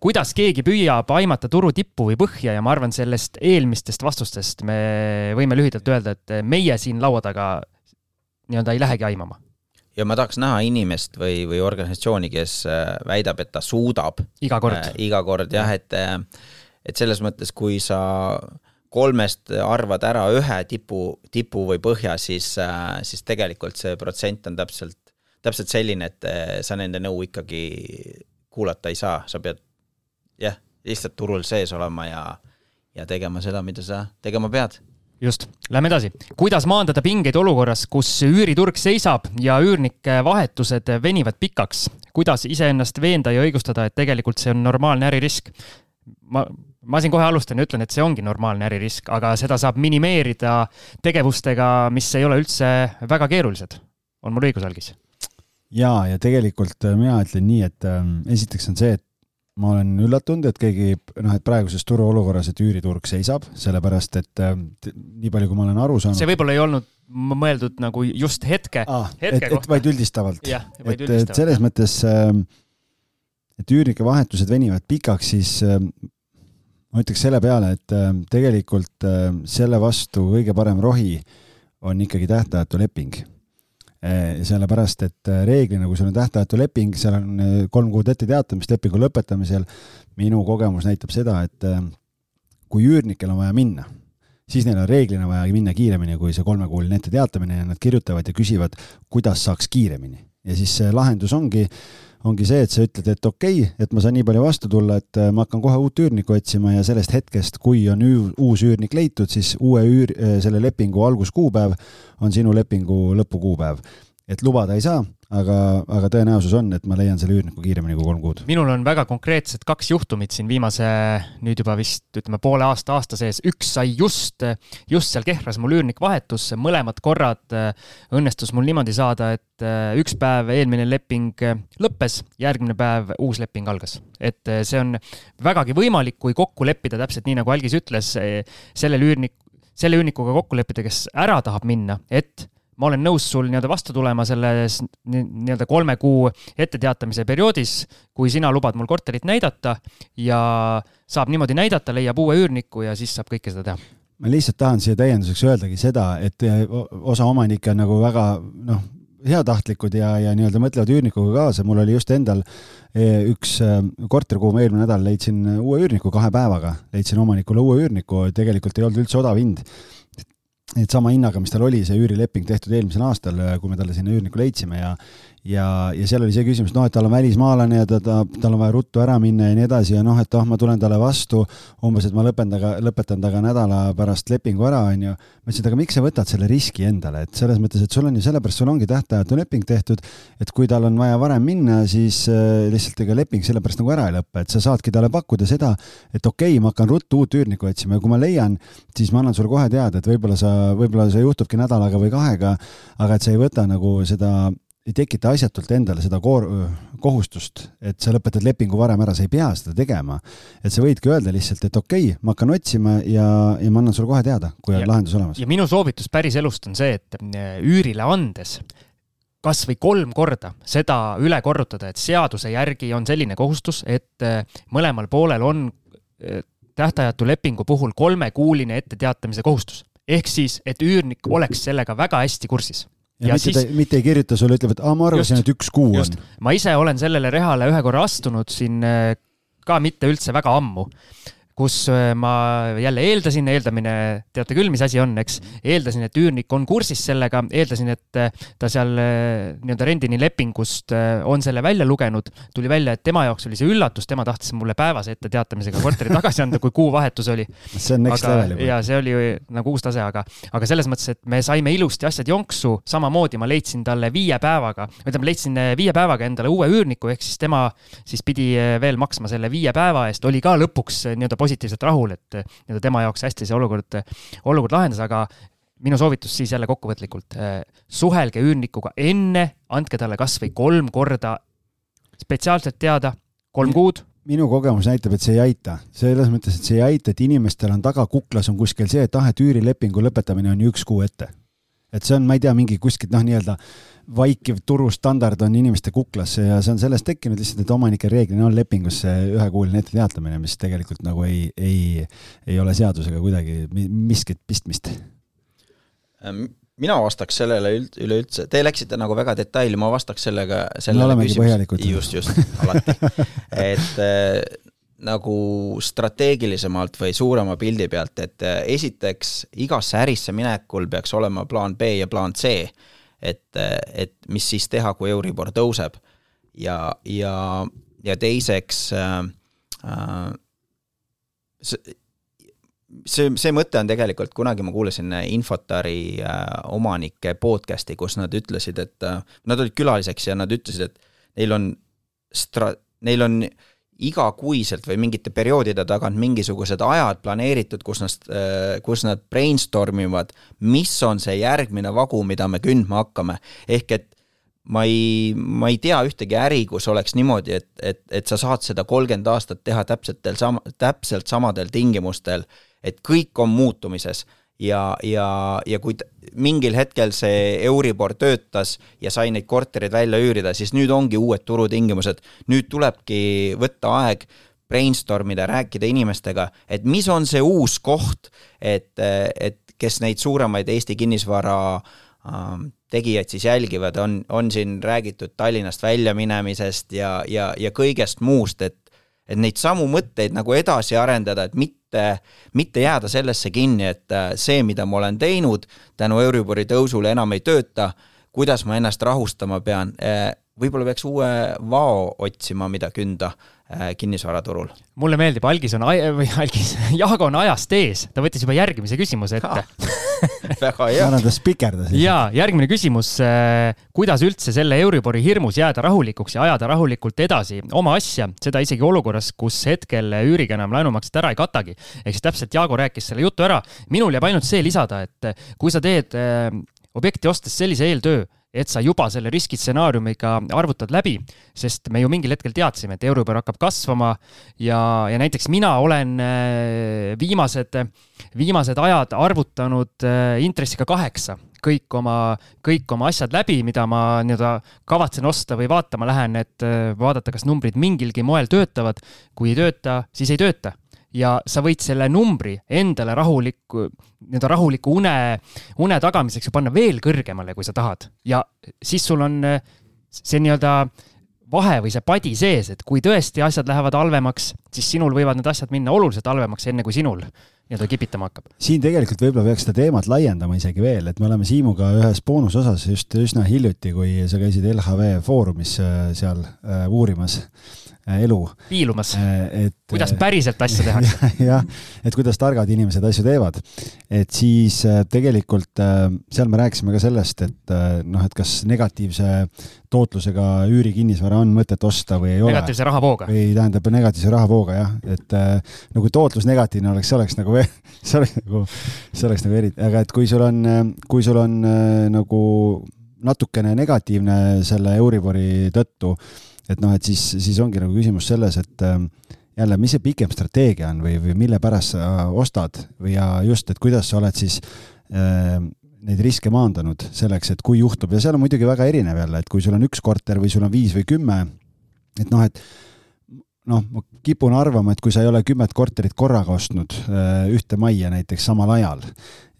kuidas keegi püüab aimata turu tippu või põhja ja ma arvan, sellest eelmistest vastustest me võime lühidalt öelda, et meie siin laua taga nii-öelda ei lähegi aimama ja ma tahaks näha inimest või, või organisatsiooni, kes äh, väidab, et ta suudab. iga kord äh,. iga kord jah, et, äh, et selles mõttes, kui sa kolmest arvad ära ühe tipu, tipu või põhja, siis äh,, siis tegelikult see protsent on täpselt, täpselt selline, et sa nende nõu ikkagi kuulata ei saa, sa pead jah, lihtsalt turul sees olema ja, ja tegema seda, mida sa tegema pead just, lähme edasi. kuidas maandada pingeid olukorras, kus üüriturg seisab ja üürnike vahetused venivad pikaks? kuidas iseennast veenda ja õigustada, et tegelikult see on normaalne äririsk? ma, ma siin kohe alustan ja ütlen, et see ongi normaalne äririsk, aga seda saab minimeerida tegevustega, mis ei ole üldse väga keerulised. on mul õigus, Algis? jaa, ja tegelikult mina ütlen nii, et ähm, esiteks on see, et ma olen üllatunud, et keegi noh, et praeguses turuolukorras, et üüriturg seisab, sellepärast et äh, nii palju, kui ma olen aru saanud. see võib-olla ei olnud mõeldud nagu just hetke ah,, hetke et, kohta. et vaid üldistavalt. et, et selles mõttes, ähm, et üürnike vahetused venivad pikaks, siis ähm, ma ütleks selle peale, et ähm, tegelikult selle vastu kõige parem rohi on ikkagi tähtajatu leping sellepärast, et eh, reeglina, kui sul on tähtajatu leping, seal on eh, kolm kuud ette teatamist lepingu lõpetamisel, minu kogemus näitab seda, et kui üürnikel on vaja minna, siis neil on reeglina vaja minna kiiremini kui see kolmekuuline ette teatamine ja nad kirjutavad ja küsivad, kuidas saaks kiiremini. ja siis see lahendus ongi äh, ongi see, et sa ütled, et okei okay,, et ma saan nii palju vastu tulla, et äh, ma hakkan kohe uut üürnikku otsima ja sellest hetkest, kui on uus üürnik leitud, siis uue üür, äh, selle lepingu alguskuupäev on sinu lepingu lõpukuupäev. Et lubada ei saa, aga, aga tõenäosus on, et ma leian selle üürniku kiiremini kui kolm kuud. minul on väga konkreetsed kaks juhtumit siin viimase nüüd juba vist ütleme poole aasta, aasta sees. üks sai just, just seal Kehras mul üürnik vahetus, mõlemad korrad äh, õnnestus mul niimoodi saada, et äh, üks päev eelmine leping äh, lõppes, järgmine päev uus leping algas. et see on vägagi võimalik, kui kokku leppida, täpselt nii nagu Algis ütles, sellel üürnik, selle üürnikuga kokku leppida, kes ära tahab minna, et ma olen nõus sul nii-öelda vastu tulema selles nii-öelda kolme kuu etteteatamise perioodis, kui sina lubad mul korterit näidata ja saab niimoodi näidata, leiab uue üürniku ja siis saab kõike seda teha. ma lihtsalt tahan siia täienduseks öeldagi seda, et osa omanikke on nagu väga noh, heatahtlikud ja, ja nii-öelda mõtlevad üürnikuga kaasa, mul oli just endal e, üks e, korter, kuhu ma eelmine nädal leidsin uue üürniku kahe päevaga, leidsin omanikule uue üürniku, tegelikult ei olnud üldse odav hind et sama hinnaga, mis tal oli see üürileping tehtud eelmisel aastal, kui me talle sinna üürniku leidsime ja ja, ja seal oli see küsimus, noh, et tal on välismaalane ja ta, ta, tal on vaja ruttu ära minna ja nii edasi ja noh, et oh, ma tulen talle vastu, umbes, et ma lõpetan temaga, lõpetan temaga nädala pärast lepingu ära, onju. ma ütlesin, et aga miks sa võtad selle riski endale, et selles mõttes, et sul on ju sellepärast, sul ongi tähtajatu leping tehtud, et kui tal on vaja varem minna, siis äh, lihtsalt ega leping sellepärast nagu ära ei lõpe, et sa saadki talle pakkuda seda, et okei okay,, ma hakkan ruttu uut üürnikku otsima ja kui ma leian, siis ma annan sulle kohe teada, et võib-olla sa, võib-olla see juhtubki nädalaga või kahega, aga et sa ei võta nagu seda ei tekita asjatult endale seda koor-, kohustust, et sa lõpetad lepingu varem ära, sa ei pea seda tegema. et sa võidki öelda lihtsalt, et okei okay,, ma hakkan otsima ja, ja ma annan sulle kohe teada, kui on lahendus olemas. ja minu soovitus päriselust on see, et äh, üürile andes kas või kolm korda seda üle korrutada, et seaduse järgi on selline kohustus, et äh, mõlemal poolel on äh, tähtajatu lepingu puhul kolmekuuline etteteatamise kohustus. ehk siis, et üürnik oleks sellega väga hästi kursis ja, ja mitte siis... ta, mitte ei kirjuta sulle, ütleb, et aa, ma arvasin, et üks kuu just. on. ma ise olen sellele rehale ühe korra astunud siin äh, ka mitte üldse väga ammu kus äh, ma jälle eeldasin, eeldamine, teate küll, mis asi on, eks. eeldasin, et üürnik on kursis sellega, eeldasin, et äh, ta seal äh, nii-öelda rendini lepingust on selle välja lugenud. tuli välja, et tema jaoks oli see üllatus, tema tahtis mulle päevase etteteatamisega korteri tagasi anda, kui kuuvahetus oli. see on next aga, level juba. ja see oli nagu uus tase, aga, aga selles mõttes, et me saime ilusti asjad jonksu, samamoodi ma leidsin talle viie päevaga, ütleme, leidsin viie päevaga endale uue üürniku, ehk siis tema siis pidi veel maksma selle viie päeva eest, oli ka lõpuks nii-öelda positiivselt rahul, et nii-öelda tema jaoks hästi see olukord, olukord lahendas, aga minu soovitus siis jälle kokkuvõtlikult, suhelge üürnikuga enne, andke talle kas või kolm korda spetsiaalselt teada, kolm kuud minu kogemus näitab, et see ei aita, selles mõttes, et see ei aita, et inimestel on taga kuklas on kuskil see, et ah, et üürilepingu lõpetamine on ju üks kuu ette. et see on, ma ei tea, mingi kuskilt noh, nii-öelda vaikiv turustandard on inimeste kuklasse ja see on sellest tekkinud lihtsalt, et omanikel reeglina on lepingus see ühekuuline etteteatamine, mis tegelikult nagu ei, ei, ei ole seadusega kuidagi miskit pistmist. Ähm, mina vastaks sellele üld, üleüldse, te läksite nagu väga detaili, ma vastaks sellega, sellele põhjalikud. just, just, alati. et äh, nagu strateegilisemalt või suurema pildi pealt, et äh, esiteks igasse ärisse minekul peaks olema plaan B ja plaan C et, et mis siis teha, kui Euribor tõuseb. ja, ja, ja teiseks äh, äh, see, see, see mõte on tegelikult, kunagi ma kuulasin Infotari äh, omanike podcast'i, kus nad ütlesid, et äh, nad olid külaliseks ja nad ütlesid, et neil on stra-, neil on äh, igakuiselt või mingite perioodide tagant mingisugused ajad planeeritud, kus nad, kus nad brainstorm ivad, mis on see järgmine vagu, mida me kündma hakkame. ehk et ma ei, ma ei tea ühtegi äri, kus oleks niimoodi, et, et, et sa saad seda kolmkümmend aastat teha täpsetel sam-, täpselt samadel tingimustel, et kõik on muutumises ja, ja, ja kui mingil hetkel see Euribor töötas ja sai neid kortereid välja üürida, siis nüüd ongi uued turutingimused. nüüd tulebki võtta aeg, brainstorm ida, rääkida inimestega, et mis on see uus koht, et, et kes neid suuremaid Eesti kinnisvara äh, tegijaid siis jälgivad, on, on siin räägitud Tallinnast väljaminemisest ja, ja, ja kõigest muust, et et neid samu mõtteid nagu edasi arendada, et mitte mitte, jääda sellesse kinni, et äh, see, mida ma olen teinud, tänu Euribori tõusule enam ei tööta, kuidas ma ennast rahustama pean, äh, võib-olla peaks uue vao otsima, mida künda äh, kinnisvaraturul. mulle meeldib, Algis on, või Algis, Jaago on ajast ees, ta võttis juba järgmise küsimuse ette väga hea. ma arvan, ta spikerdas. ja järgmine küsimus. kuidas üldse selle Euribori hirmus jääda rahulikuks ja ajada rahulikult edasi oma asja, seda isegi olukorras, kus hetkel üüriga enam laenumakset ära ei katagi. ehk siis täpselt Jaago rääkis selle jutu ära. minul jääb ainult see lisada, et kui sa teed objekti ostes sellise eeltöö, et sa juba selle riskistsenaariumiga arvutad läbi, sest me ju mingil hetkel teadsime, et Euribor hakkab kasvama ja, ja näiteks mina olen äh, viimased, viimased ajad arvutanud äh, intressiga kaheksa kõik oma, kõik oma asjad läbi, mida ma nii-öelda kavatsen osta või vaatama lähen, et äh, vaadata, kas numbrid mingilgi moel töötavad. kui ei tööta, siis ei tööta ja sa võid selle numbri endale rahuliku, nii-öelda rahuliku une, une tagamiseks ju panna veel kõrgemale, kui sa tahad. ja siis sul on see nii-öelda vahe või see padi sees, et kui tõesti asjad lähevad halvemaks, siis sinul võivad need asjad minna oluliselt halvemaks, enne kui sinul nii-öelda kipitama hakkab. siin tegelikult võib-olla peaks seda teemat laiendama isegi veel, et me oleme Siimuga ühes boonusosas just üsna hiljuti, kui sa käisid LHV Foorumis äh, seal äh, uurimas Äh, elu. piilumas äh, kuidas äh, päriselt asju tehakse. jah, et kuidas targad inimesed asju teevad. et siis tegelikult seal me rääkisime ka sellest, et noh, et kas negatiivse tootlusega üürikinnisvara on mõtet osta või ei ole. negatiivse rahavooga. või tähendab negatiivse rahavooga jah, et no kui tootlus negatiivne oleks, see oleks nagu, see oleks nagu, see oleks nagu eriti, aga et kui sul on, kui sul on nagu natukene negatiivne selle Euribori tõttu et noh, et siis, siis ongi nagu küsimus selles, et ähm, jälle, mis see pikem strateegia on või, või mille pärast sa ostad või ja just, et kuidas sa oled siis äh, neid riske maandanud selleks, et kui juhtub ja seal on muidugi väga erinev jälle, et kui sul on üks korter või sul on viis või kümme, et noh, et noh, ma kipun arvama, et kui sa ei ole kümmet korterit korraga ostnud äh, ühte majja näiteks samal ajal,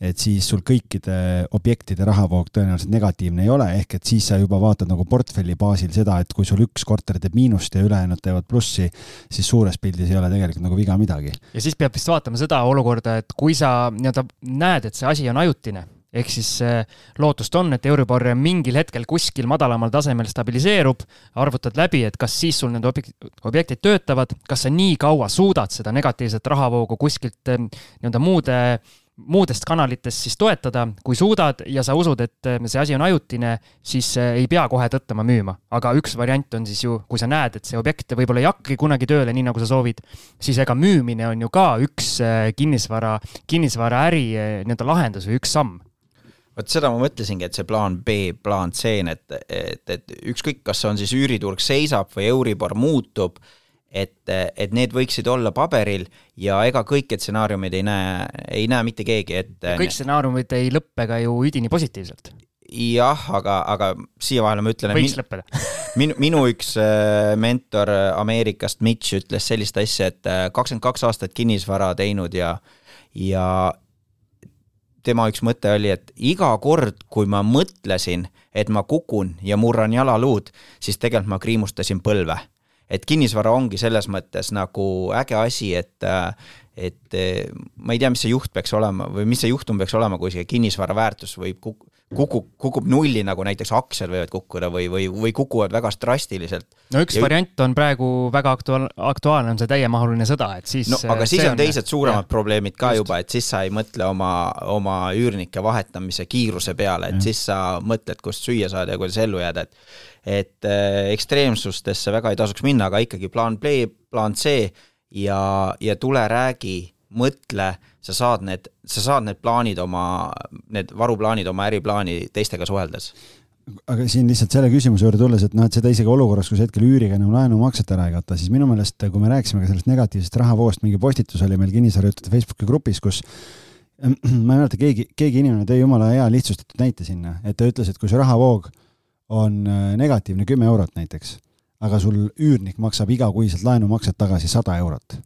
et siis sul kõikide objektide rahavoog tõenäoliselt negatiivne ei ole, ehk et siis sa juba vaatad nagu portfelli baasil seda, et kui sul üks korter teeb miinust ja ülejäänud teevad plussi, siis suures pildis ei ole tegelikult nagu viga midagi. ja siis peab vist vaatama seda olukorda, et kui sa nii-öelda näed, et see asi on ajutine ehk siis lootust on, et Euribor mingil hetkel kuskil madalamal tasemel stabiliseerub, arvutad läbi, et kas siis sul need objektid töötavad, kas sa nii kaua suudad seda negatiivset rahavoogu kuskilt nii-öelda muude muudest kanalitest siis toetada, kui suudad ja sa usud, et äh, see asi on ajutine, siis äh, ei pea kohe tõttama müüma. aga üks variant on siis ju, kui sa näed, et see objekt võib-olla ei hakkagi kunagi tööle, nii nagu sa soovid, siis ega müümine on ju ka üks äh, kinnisvara, kinnisvaraäri nii-öelda lahendus või üks samm vot seda ma mõtlesingi, et see plaan B, plaan C, et, et, et ükskõik, kas see on siis üüriturg seisab või Euribor muutub et, et need võiksid olla paberil ja ega kõiki stsenaariumeid ei näe, ei näe mitte keegi ette. kõik stsenaariumid ei lõppe ka ju üdini positiivselt. jah, aga, aga siia vahele ma ütlen. võiks lõppeda minu, minu üks äh, mentor Ameerikast, Mitch, ütles sellist asja, et äh, kakskümmend kaks aastat kinnisvara teinud ja, ja tema üks mõte oli, et iga kord, kui ma mõtlesin, et ma kukun ja murran jalaluud, siis tegelikult ma kriimustasin põlve. Et kinnisvara ongi selles mõttes nagu äge asi, et et ma ei tea, mis see juht peaks olema või mis see juhtum peaks olema, kui see kinnisvara väärtus võib kuk-, kukub, kukub nulli, nagu näiteks aktsiad võivad kukkuda või, või, või kukuvad väga drastiliselt. no üks ja... variant on praegu väga aktuaal-, aktuaalne, on see täiemahuline sõda, et siis no aga siis on teised suuremad jah, probleemid ka just. juba, et siis sa ei mõtle oma, oma üürnike vahetamise kiiruse peale, et ja. siis sa mõtled, kust süüa saada ja kuidas ellu jääda, et et äh, ekstreemsustesse väga ei tasuks minna, aga ikkagi plaan B, plaan C ja, ja tule räägi, mõtle, sa saad need, sa saad need plaanid oma, need varuplaanid oma äriplaani teistega suheldes. Aga siin lihtsalt selle küsimuse juurde tulles, et noh, et seda isegi olukorras, kus hetkel üüriga enam laenumakset ära ei kata, siis minu meelest, kui me rääkisime ka sellest negatiivsest rahavoost, mingi postitus oli meil kinnisvarajuhtude Facebooki grupis, kus ma ei mäleta, keegi, keegi inimene tõi jumala hea lihtsustatud näite sinna, et ta ütles, et kui see rahavoog on äh, negatiivne kümme eurot näiteks, aga sul üürnik maksab igakuiselt laenumakset tagasi sada eurot,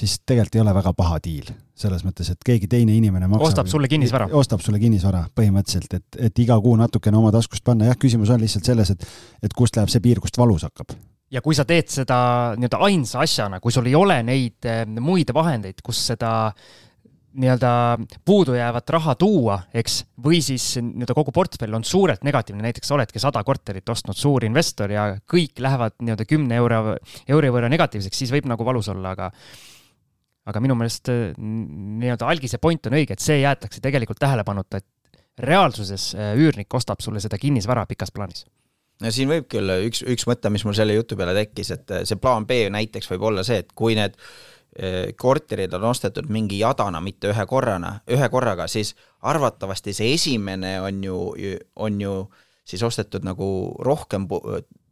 siis tegelikult ei ole väga paha diil. selles mõttes, et keegi teine inimene maksab ostab sulle kinnisvara. ostab sulle kinnisvara põhimõtteliselt, et, et iga kuu natukene oma taskust panna, jah, küsimus on lihtsalt selles, et et kust läheb see piir, kust valus hakkab ja kui sa teed seda nii-öelda ainsa asjana, kui sul ei ole neid äh, muid vahendeid, kus seda nii-öelda puudujäävat raha tuua, eks, või siis nii-öelda kogu portfell on suurelt negatiivne, näiteks oledki sada korterit ostnud, suur investor ja kõik lähevad nii-öelda kümne euro, euri võrra negatiivseks, siis võib nagu valus olla, aga aga minu meelest äh, nii-öelda algise point on õige, et see jäetakse tegelikult tähelepanuta, et reaalsuses äh, üürnik ostab sulle seda kinnisvara pikas plaanis. No siin võib küll üks, üks mõte, mis mul selle jutu peale tekkis, et see plaan B näiteks võib olla see, et kui need korterid on ostetud mingi jadana, mitte ühe korrana, ühe korraga, siis arvatavasti see esimene on ju, on ju siis ostetud nagu rohkem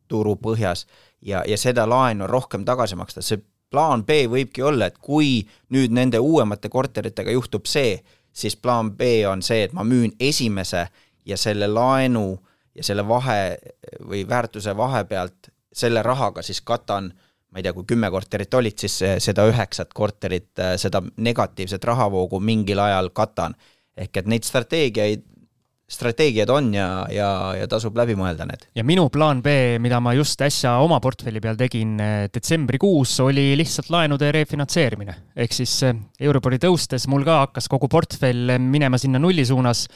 turu põhjas ja, ja seda laenu rohkem tagasi maksta, see plaan B võibki olla, et kui nüüd nende uuemate korteritega juhtub see, siis plaan B on see, et ma müün esimese ja selle laenu ja selle vahe või väärtuse vahe pealt selle rahaga siis katan ma ei tea, kui kümme korterit olid, siis seda üheksat korterit, seda negatiivset rahavoogu mingil ajal katan. ehk et neid strateegiaid strateegiad on ja, ja, ja tasub läbi mõelda need. ja minu plaan B, mida ma just äsja oma portfelli peal tegin eh, detsembrikuus, oli lihtsalt laenude refinantseerimine. ehk siis eh, Euribori tõustes mul ka hakkas kogu portfell minema sinna nulli suunas,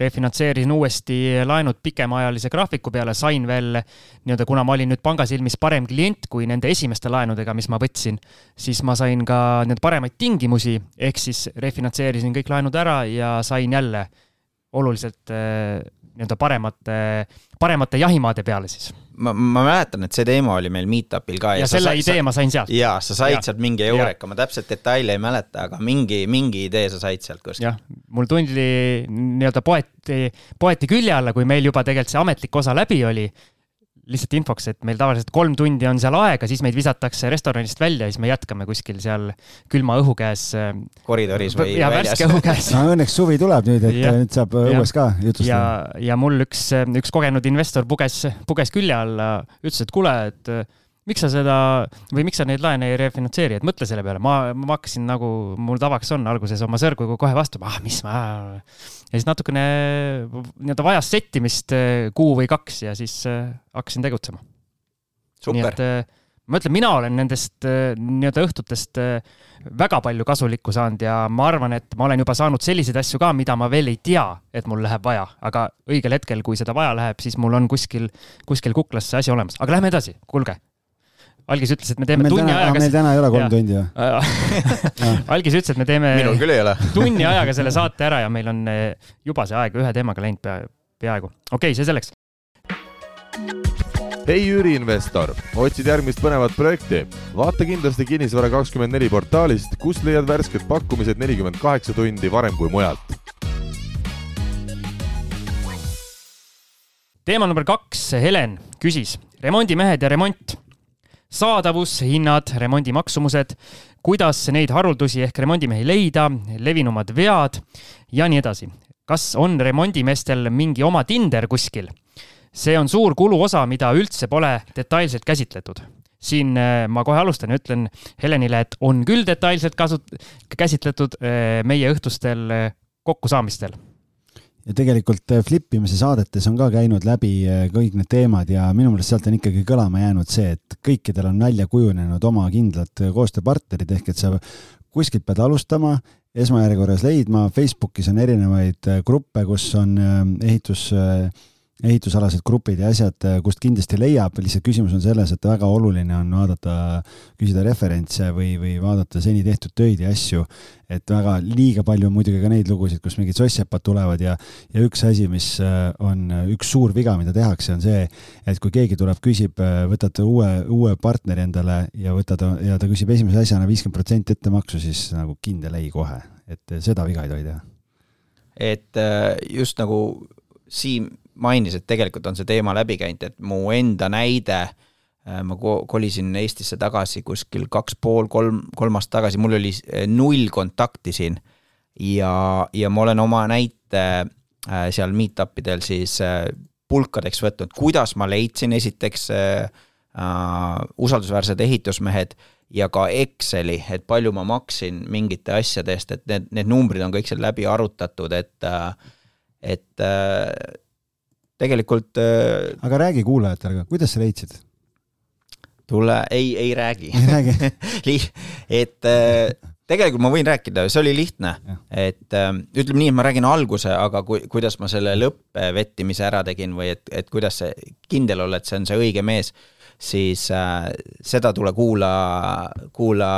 refinantseerisin uuesti laenud pikemaajalise graafiku peale, sain veel nii-öelda, kuna ma olin nüüd panga silmis parem klient kui nende esimeste laenudega, mis ma võtsin, siis ma sain ka nii-öelda paremaid tingimusi, ehk siis refinantseerisin kõik laenud ära ja sain jälle oluliselt äh, nii-öelda paremate, paremate jahimaade peale siis. ma, ma mäletan, et see teema oli meil meet-up'il ka. ja, ja selle sa, idee sa, ma sain sealt. jaa, sa said ja. sealt mingi eureka, ma täpselt detaile ei mäleta, aga mingi, mingi idee sa said sealt kuskilt. jah, mul tundi nii-öelda poeti, poeti külje alla, kui meil juba tegelikult see ametlik osa läbi oli lihtsalt infoks, et meil tavaliselt kolm tundi on seal aega, siis meid visatakse restoranist välja ja siis me jätkame kuskil seal külma õhu käes. Äh, koridoris või ja, väljas. värske õhu käes no õnneks suvi tuleb nüüd, et ja, nüüd saab õues ka jutustada. ja, ja mul üks, üks kogenud investor puges, puges külje alla, ütles, et kuule, et miks sa seda või miks sa neid laene ei refinantseeri, et mõtle selle peale, ma, ma hakkasin nagu mul tavaks on alguses oma sõrguga kohe vastu, ah mis ma. ja siis natukene nii-öelda vajas settimist eh, kuu või kaks ja siis äh, hakkasin tegutsema. nii et äh, ma ütlen, mina olen nendest nii-öelda õhtutest väga palju kasulikku saanud ja ma arvan, et ma olen juba saanud selliseid asju ka, mida ma veel ei tea, et mul läheb vaja, aga õigel hetkel, kui seda vaja läheb, siis mul on kuskil, kuskil kuklas see asi olemas, aga lähme edasi, kuulge Algis ütles, et me teeme meil tunni täna, ajaga. meil täna ei ole kolm ja. tundi ju Algis ütles, et me teeme. minul küll ei ole tunni ajaga selle saate ära ja meil on eh, juba see aeg ühe teemaga läinud pea, peaaegu. okei okay,, see selleks. hei üüriinvestor, otsid järgmist põnevat projekti? vaata kindlasti Kinnisvara kakskümmend neli portaalist, kust leiad värsked pakkumised nelikümmend kaheksa tundi varem kui mujalt. teema number kaks, Helen küsis, remondimehed ja remont saadavus, hinnad, remondi maksumused, kuidas neid haruldusi ehk remondimehi leida, levinumad vead ja nii edasi. kas on remondimeestel mingi oma Tinder kuskil? see on suur kuluosa, mida üldse pole detailselt käsitletud. siin äh, ma kohe alustan ja ütlen Helenile, et on küll detailselt kasut-, käsitletud äh, meie õhtustel äh, kokkusaamistel ja tegelikult äh, flip imise saadetes on ka käinud läbi äh, kõik need teemad ja minu meelest sealt on ikkagi kõlama jäänud see, et kõikidel on välja kujunenud oma kindlad äh, koostööpartnerid ehk et sa kuskilt pead alustama, esmajärjekorras leidma, Facebookis on erinevaid gruppe, kus on ehitus ehitusalased grupid ja asjad, äh, kust kindlasti leiab, lihtsalt küsimus on selles, et väga oluline on vaadata, küsida referentse või, või vaadata seni tehtud töid ja asju. et väga liiga palju on muidugi ka neid lugusid, kus mingid sossepad tulevad ja, ja üks asi, mis äh, on üks suur viga, mida tehakse, on see, et kui keegi tuleb, küsib, äh, võtad uue, uue partneri endale ja võtad ja ta küsib esimese asjana viiskümmend protsenti ettemaksu, siis nagu kindel ei kohe, et seda viga ei tohi teha. et just nagu Siim mainis, et tegelikult on see teema läbi käinud, et mu enda näide, äh, ma kolisin Eestisse tagasi kuskil kaks pool, kolm, kolm aastat tagasi, mul oli äh, null kontakti siin. Ja, ja ma olen oma näite äh, seal meet-up idel siis pulkadeks võtnud, kuidas ma leidsin esiteks äh, usaldusväärsed ehitusmehed ja ka Exceli, et palju ma maksin mingite asjade eest, et need, need numbrid on kõik seal läbi arutatud, et et tegelikult. Äh, aga räägi kuulajatele ka, kuidas sa leidsid? tule, ei, ei räägi. et äh, tegelikult ma võin rääkida, see oli lihtne, et äh, ütleme nii, et ma räägin alguse, aga kui, kuidas ma selle lõppvettimise ära tegin või et, et kuidas see kindel olla, et see on see õige mees, siis äh, seda tule kuula, kuula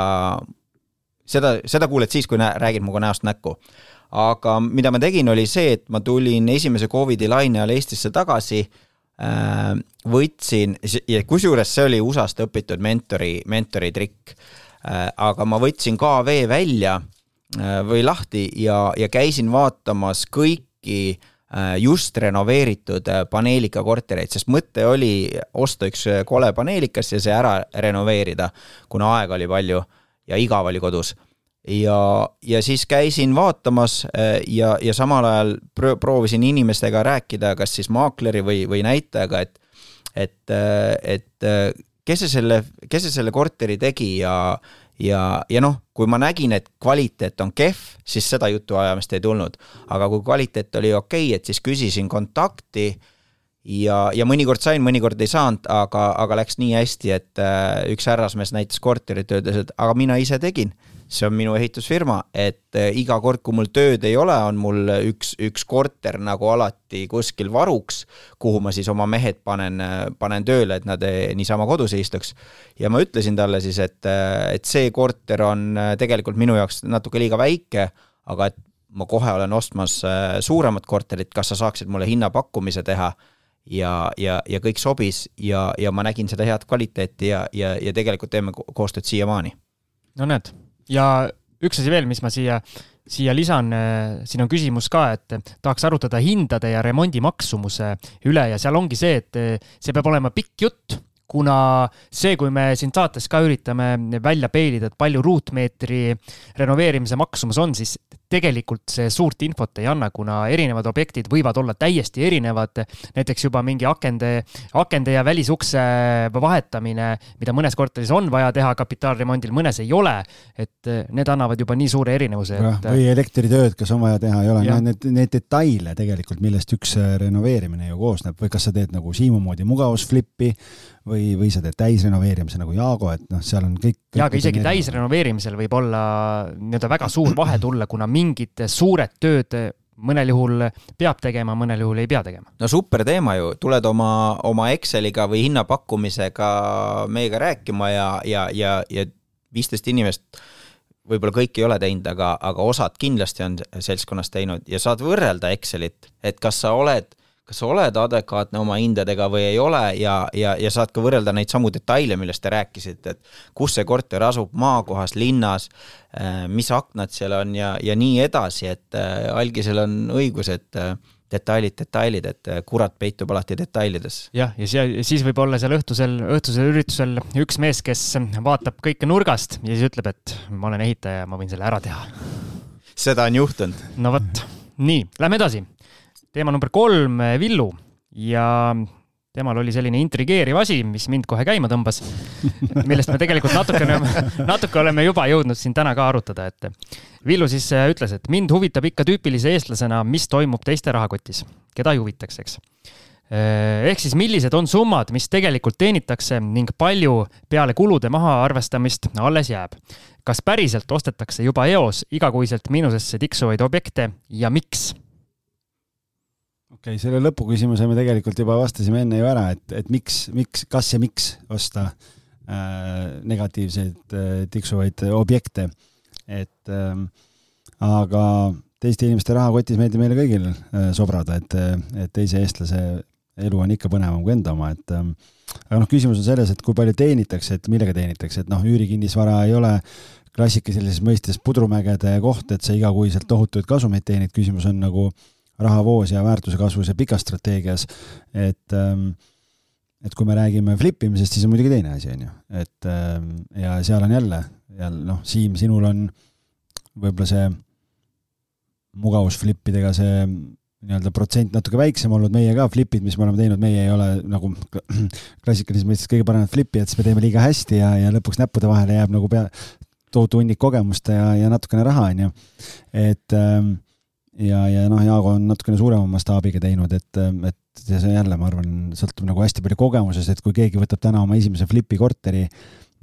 seda, seda kuuled siis, kui nä-, räägid minuga näost näkku. Aga mida ma tegin, oli see, et ma tulin esimese Covidi laine ajal Eestisse tagasi äh,, võtsin, ja kusjuures see oli USA-st õpitud mentori, mentori trikk äh,, aga ma võtsin KV välja äh, või lahti ja, ja käisin vaatamas kõiki just renoveeritud paneelika kortereid, sest mõte oli osta üks kole paneelikas ja see ära renoveerida, kuna aega oli palju ja igav oli kodus. Ja, ja siis käisin vaatamas äh, ja, ja samal ajal proovisin inimestega rääkida, kas siis maakleri või, või näitajaga, et, et, äh, et äh, kes see selle, kes see selle korteri tegi ja, ja, ja noh, kui ma nägin, et kvaliteet on kehv, siis seda jutuajamist ei tulnud. aga kui kvaliteet oli okei okay,, et siis küsisin kontakti ja, ja mõnikord sain, mõnikord ei saanud, aga, aga läks nii hästi, et äh, üks härrasmees näitas korterit, ütles, et aga mina ise tegin. see on minu ehitusfirma, et äh, iga kord, kui mul tööd ei ole, on mul üks, üks korter nagu alati kuskil varuks, kuhu ma siis oma mehed panen, panen tööle, et nad äh, niisama kodus ei istuks. ja ma ütlesin talle siis, et, et see korter on tegelikult minu jaoks natuke liiga väike, aga et ma kohe olen ostmas suuremat korterit, kas sa saaksid mulle hinnapakkumise teha ja, ja, ja kõik sobis ja, ja ma nägin seda head kvaliteeti ja, ja, ja tegelikult teeme koostööd siiamaani. no näed, ja üks asi veel, mis ma siia, siia lisan, siin on küsimus ka, et tahaks arutada hindade ja remondi maksumuse üle ja seal ongi see, et see peab olema pikk jutt kuna see, kui me siin saates ka üritame välja peilida, et palju ruutmeetri renoveerimise maksumus on, siis tegelikult see suurt infot ei anna, kuna erinevad objektid võivad olla täiesti erinevad. näiteks juba mingi akende, akende ja välisukse vahetamine, mida mõnes korteris on vaja teha kapitaalremondil, mõnes ei ole. et need annavad juba nii suure erinevuse et.... või elektritööd, kas on vaja teha, ei ole, need, need detaile tegelikult, millest üks renoveerimine ju koosneb või kas sa teed nagu Siimu moodi mugavusflippi või, või sa teed täisrenoveerimise nagu Jaago, et noh, seal on kõik, kõik. jaa, aga isegi täisrenoveerimisel võib olla nii-öelda väga suur vahe tulla, kuna mingid suured tööd mõnel juhul peab tegema, mõnel juhul ei pea tegema. no super teema ju, tuled oma, oma Exceliga või hinnapakkumisega meiega rääkima ja, ja, ja, ja viisteist inimest võib-olla kõik ei ole teinud, aga, aga osad kindlasti on seltskonnas teinud ja saad võrrelda Excelit, et kas sa oled kas sa oled adekvaatne oma hindadega või ei ole ja, ja, ja saad ka võrrelda neid samu detaile, millest te rääkisite, et kus see korter asub, maakohas, linnas, äh, mis aknad seal on ja, ja nii edasi, et äh, algisel on õigus, et äh, detailid, detailid, et kurat peitub alati detailides. jah, ja seal, siis võib olla seal õhtusel, õhtusel üritusel üks mees, kes vaatab kõike nurgast ja siis ütleb, et ma olen ehitaja, ma võin selle ära teha. seda on juhtunud. no vot, nii, lähme edasi teema number kolm, Villu ja temal oli selline intrigeeriv asi, mis mind kohe käima tõmbas, millest me tegelikult natukene, natuke oleme juba jõudnud siin täna ka arutada, et Villu siis äh, ütles, et mind huvitab ikka tüüpilise eestlasena, mis toimub teiste rahakotis, keda ei huvitaks, eks. Ehk siis, millised on summad, mis tegelikult teenitakse ning palju peale kulude mahaarvestamist alles jääb. kas päriselt ostetakse juba eos igakuiselt miinusesse tiksuvaid objekte ja miks? Okei okay,, selle lõpuküsimuse me tegelikult juba vastasime enne ju ära, et, et miks, miks, kas ja miks osta äh, negatiivseid äh, tiksuvaid objekte. et äh, aga teiste inimeste rahakotis meeldib meile kõigil äh, sobrada, et, et teise eestlase elu on ikka põnevam kui enda oma, et äh, aga noh, küsimus on selles, et kui palju teenitakse, et millega teenitakse, et noh, üürikinnisvara ei ole klassikalises mõistes pudrumägede koht, et sa igakuiselt tohutuid kasumeid teenid, küsimus on nagu äh, rahavoos ja väärtuse kasvus ja pikas strateegias, et ähm, et kui me räägime flip imisest, siis on muidugi teine asi, on ju, et ähm, ja seal on jälle, jälle noh, Siim, sinul on võib-olla see mugavus flipidega see nii-öelda protsent natuke väiksem olnud, meie ka flipid, mis me oleme teinud, meie ei ole nagu klassikalises mõistes kõige paremad flipijad, siis me teeme liiga hästi ja, ja lõpuks näppude vahele jääb nagu pea, tohutu hunnik kogemust ja, ja natukene raha, on ju. et ähm, ja, ja noh, Jaago on natukene suurema mastaabiga teinud, et, et see jälle, ma arvan, sõltub nagu hästi palju kogemusest, et kui keegi võtab täna oma esimese flipi korteri,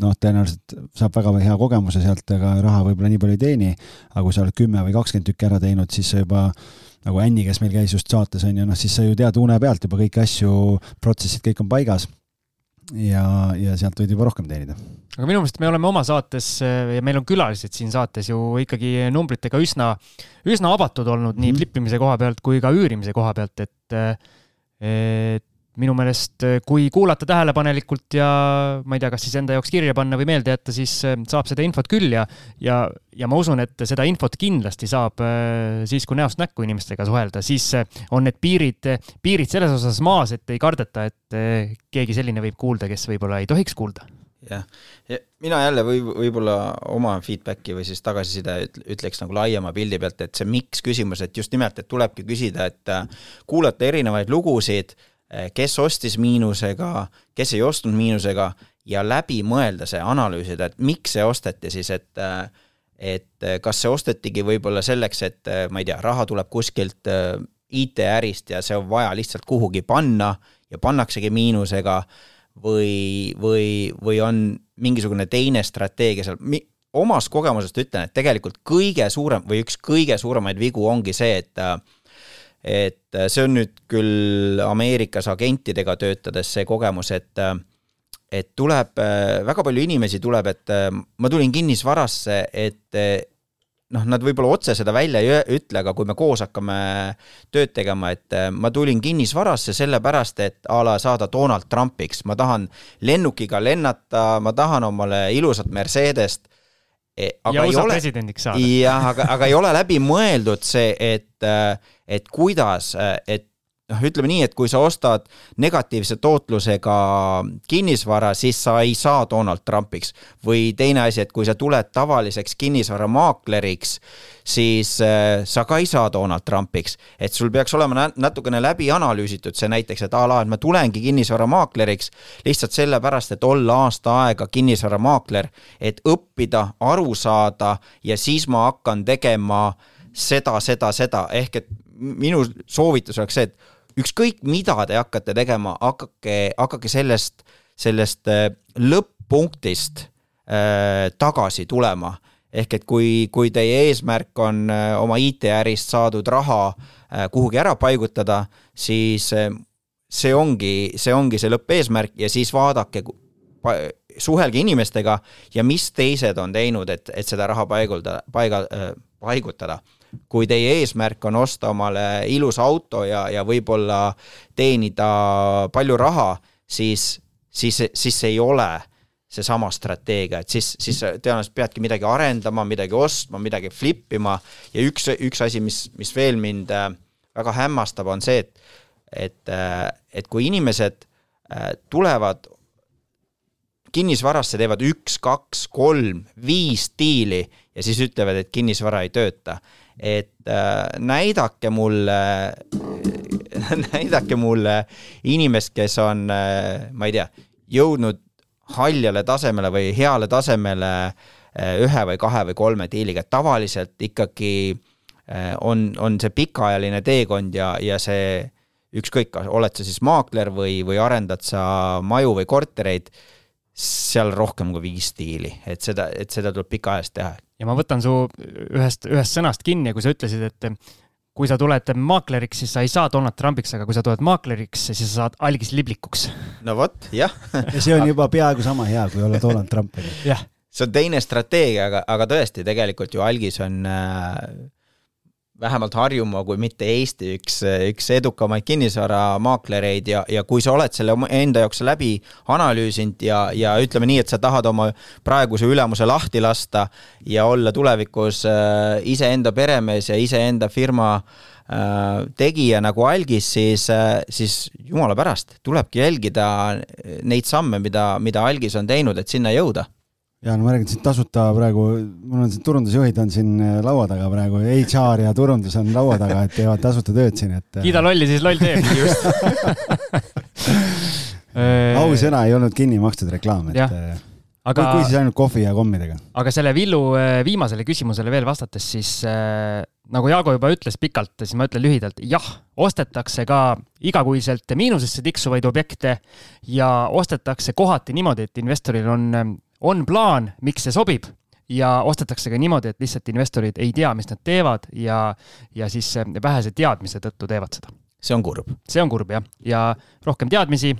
noh, tõenäoliselt saab väga hea kogemuse sealt, aga raha võib-olla nii palju ei teeni, aga kui sa oled kümme või kakskümmend tükki ära teinud, siis sa juba nagu Anni, kes meil käis just saates, on ju, noh, siis sa ju tead une pealt juba kõiki asju, protsessid, kõik on paigas ja, ja sealt võid juba rohkem teenida. aga minu meelest me oleme oma saates ja meil on külalised siin saates ju ikkagi numbritega üsna, üsna avatud olnud nii mhm. flippimise koha pealt kui ka üürimise koha pealt, et et minu meelest, eh, kui kuulata tähelepanelikult ja ma ei tea, kas siis enda jaoks kirja panna või meelde jätta, siis eh, saab seda infot küll ja, ja, ja ma usun, et seda infot kindlasti saab eh, siis, kui näost näkku inimestega suhelda, siis on need piirid, piirid selles osas maas, et ei kardeta, et keegi selline võib kuulda, kes võib-olla ei tohiks kuulda. Jah, ja mina jälle või võib-olla oma feedback'i või siis tagasiside ütleks nagu laiema pildi pealt, et see miks küsimus, et just nimelt, et tulebki küsida, et kuulata erinevaid lugusid kes ostis miinusega, kes ei ostnud miinusega ja läbi mõelda see, analüüsida, et miks see osteti siis, et et kas see ostetigi võib-olla selleks, et ma ei tea, raha tuleb kuskilt IT-ärist ja see on vaja lihtsalt kuhugi panna ja pannaksegi miinusega või, või, või on mingisugune teine strateegia seal. Omast kogemusest ütlen, et tegelikult kõige suurem või üks kõige suuremaid vigu ongi see, et et äh, see on nüüd küll Ameerikas agentidega töötades see kogemus, et äh, et tuleb, äh, väga palju inimesi tuleb, et ma tulin kinnisvarasse, et noh, nad võib-olla otse seda välja ei ütle, aga kui me koos hakkame tööd tegema, et ma tulin kinnisvarasse sellepärast, et a la saada Donald Trumpiks, ma tahan lennukiga lennata, ma tahan omale ilusat Mercedest aga ja USA ole, presidendiks saada. jah, aga, aga ei ole läbi mõeldud see, et, et kuidas, et noh, ütleme nii, et kui sa ostad negatiivse tootlusega kinnisvara, siis sa ei saa Donald Trumpiks. või teine asi, et kui sa tuled tavaliseks kinnisvaramaakleriks, siis äh, sa ka ei saa Donald Trumpiks. et sul peaks olema natukene läbi analüüsitud see näiteks, et a la, et ma tulengi kinnisvaramaakleriks lihtsalt sellepärast, et olla aasta aega kinnisvaramaakler, et õppida, aru saada ja siis ma hakkan tegema seda, seda, seda, ehk et minu soovitus oleks see, et ükskõik, mida te hakkate tegema, hakake, hakake sellest, sellest äh, lõpp-punktist äh, tagasi tulema. ehk et kui, kui teie eesmärk on äh, oma IT-ärist saadud raha äh, kuhugi ära paigutada, siis see ongi, see ongi see lõppeesmärk ja siis vaadake, suhelge inimestega ja mis teised on teinud, et, et seda raha paigulda, paiga paigutada kui teie eesmärk on osta omale ilus auto ja, ja võib-olla teenida palju raha, siis, siis, siis ei ole seesama strateegia, et siis, siis tõenäoliselt peadki midagi arendama, midagi ostma, midagi flip ima ja üks, üks asi, mis, mis veel mind äh, väga hämmastab, on see, et et, äh, et kui inimesed äh, tulevad kinnisvarasse, teevad üks, kaks, kolm, viis diili ja siis ütlevad, et kinnisvara ei tööta et äh, näidake mulle näidake mulle inimest, kes on äh,, ma ei tea, jõudnud haljale tasemele või heale tasemele äh, ühe või kahe või kolme diiliga, et tavaliselt ikkagi äh, on, on see pikaajaline teekond ja, ja see ükskõik, oled sa siis maakler või, või arendad sa maju või kortereid, seal rohkem kui viis diili, et seda, et seda tuleb pikaajaliselt teha ja ma võtan su ühest, ühest sõnast kinni, kui sa ütlesid, et kui sa tuled maakleriks, siis sa ei saa Donald Trumpiks, aga kui sa tuled maakleriks, siis sa saad algis liblikuks. no vot, jah ja see on juba peaaegu sama hea, kui olla Donald Trump. jah. see on teine strateegia, aga, aga tõesti, tegelikult ju algis on äh, vähemalt Harjumaa, kui mitte Eesti üks, üks edukamaid kinnisvaramaaklereid ja, ja kui sa oled selle enda jaoks läbi analüüsinud ja, ja ütleme nii, et sa tahad oma praeguse ülemuse lahti lasta ja olla tulevikus äh, iseenda peremees ja iseenda firma äh, tegija nagu algis, siis äh,, siis jumala pärast, tulebki jälgida neid samme, mida, mida algis on teinud, et sinna jõuda ja no ma räägin siin tasuta praegu, mul on siin turundusjuhid on siin äh, laua taga praegu, HR ja turundus on laua taga, et teevad tasuta tööd siin, et. Äh, kiida lolli, siis loll teeb. ausõna ei olnud kinni makstud reklaam, et. Äh, aga, kui, siis ainult kohvi ja kommidega. aga selle Villu viimasele küsimusele veel vastates, siis äh, nagu Jaago juba ütles pikalt, siis ma ütlen lühidalt, jah, ostetakse ka igakuiselt miinusesse tiksuvaid objekte ja ostetakse kohati niimoodi, et investoril on on plaan, miks see sobib ja ostetakse ka niimoodi, et lihtsalt investorid ei tea, mis nad teevad ja, ja siis vähese teadmise tõttu teevad seda. see on kurb. see on kurb jah, ja rohkem teadmisi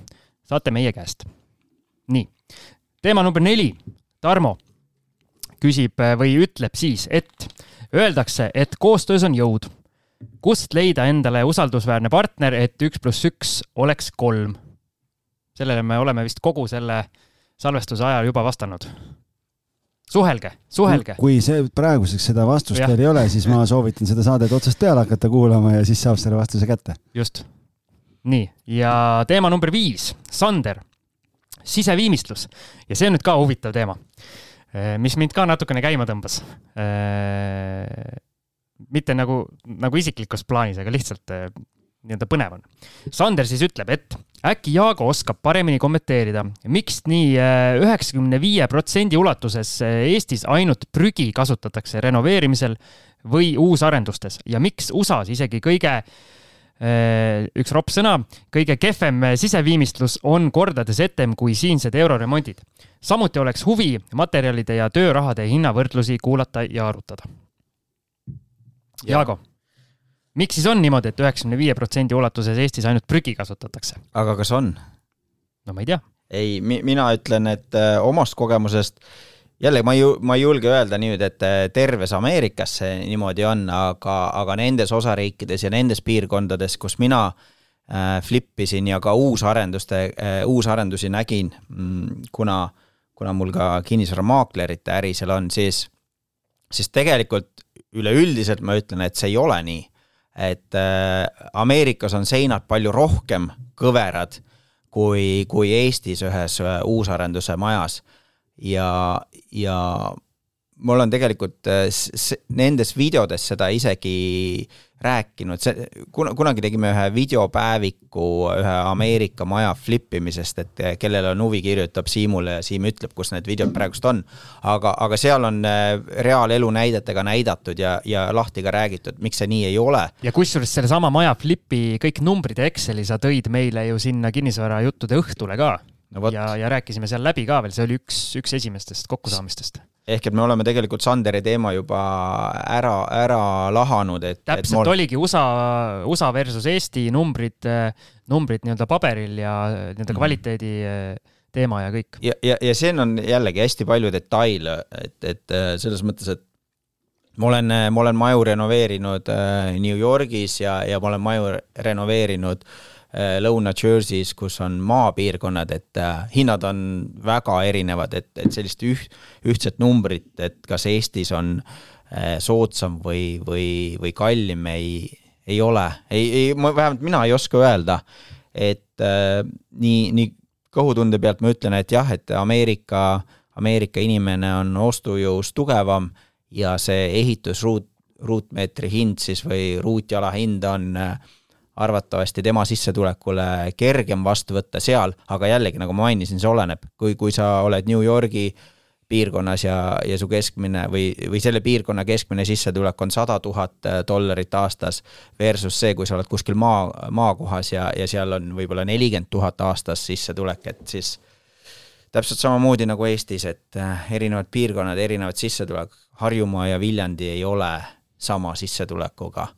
saate meie käest. nii, teema number neli, Tarmo küsib äh, või ütleb siis, et öeldakse, et koostöös on jõud. kust leida endale usaldusväärne partner, et üks pluss üks oleks kolm? sellele me oleme vist kogu selle salvestuse ajal juba vastanud. suhelge, suhelge. kui see praeguseks seda vastust teil ei ole, siis ma soovitan seda saadet otsast peale hakata kuulama ja siis saab selle vastuse kätte. just. nii, ja teema number viis, Sander, siseviimistlus ja see on nüüd ka huvitav teema Äh, mis mind ka natukene käima tõmbas. Äh, mitte nagu, nagu isiklikus plaanis, aga lihtsalt äh, nii-öelda põnev on. Sander siis ütleb, et äkki Jaago oskab paremini kommenteerida, miks nii üheksakümne viie protsendi ulatuses Eestis ainult prügi kasutatakse renoveerimisel või uusarendustes? Ja miks USA-s isegi kõige üks ropp sõna, kõige kehvem siseviimistlus on kordades etem kui siinsed euroremondid? Samuti oleks huvi materjalide ja töörahade hinnavõrdlusi kuulata ja arutada. Jaago, miks siis on niimoodi et, et üheksakümne viie protsendi ulatuses Eestis ainult prügi kasutatakse? aga kas on? no ma ei tea. ei mi, mina ütlen, et äh, omast kogemusest jälle ma ei, ma ei julge öelda nüüd, et äh, terves Ameerikas see niimoodi on, aga, aga nendes osariikides ja nendes piirkondades, kus mina äh, flippisin ja ka uusarenduste äh,, uusarendusi nägin, mm, kuna kuna mul ka kinnisvaramaaklerite äri seal on, siis, siis tegelikult üleüldiselt ma ütlen, et see ei ole nii. Et äh, Ameerikas on seinad palju rohkem kõverad kui, kui Eestis ühes äh, uusarenduse majas. Ja, ja ma olen tegelikult äh, nendes videodes seda isegi rääkinud, see, kuna, kunagi tegime ühe videopäeviku ühe Ameerika maja flip imisest, et äh, kellel on huvi, kirjutab Siimule ja Siim ütleb, kus need videod praegust on. aga, aga seal on äh, reaalelu näidetega näidatud ja, ja lahti ka räägitud, miks see nii ei ole. ja kusjuures sellesama maja flipi kõik numbrid Exceli sa tõid meile ju sinna kinnisvarajuttude õhtule ka no. ja, ja rääkisime seal läbi ka veel, see oli üks, üks esimestest kokkusaamistest ehk et me oleme tegelikult Sanderi teema juba ära, ära lahanud, et täpselt et mul... oligi USA, USA versus Eesti numbrid, numbrid nii-öelda paberil ja nii-öelda mhm. kvaliteedi teema ja kõik. ja, ja, ja siin on jällegi hästi palju detaile, et, et selles mõttes, et ma olen, ma olen maju renoveerinud äh, New Yorgis ja, ja ma olen maju renoveerinud äh, Äh, Lõuna-Jersey's, kus on maapiirkonnad, et äh, hinnad on väga erinevad, et, et sellist üht, ühtset numbrit, et kas Eestis on äh, soodsam või, või, või kallim, ei, ei ole. ei, ei, ma vähemalt mina ei oska öelda, et äh, nii, nii kõhutunde pealt ma ütlen, et jah, et Ameerika, Ameerika inimene on ostujõus tugevam ja see ehitusruut, ruutmeetri hind siis või ruutjala hind on äh, arvatavasti tema sissetulekule kergem vastu võtta seal, aga jällegi, nagu ma mainisin, see oleneb, kui, kui sa oled New Yorgi piirkonnas ja, ja su keskmine või, või selle piirkonna keskmine sissetulek on sada tuhat dollarit aastas versus see, kui sa oled kuskil maa, maakohas ja, ja seal on võib-olla nelikümmend tuhat aastas sissetulek, et siis täpselt samamoodi nagu Eestis, et äh, erinevad piirkonnad, erinevad sissetulek, Harjumaa ja Viljandi ei ole sama sissetulekuga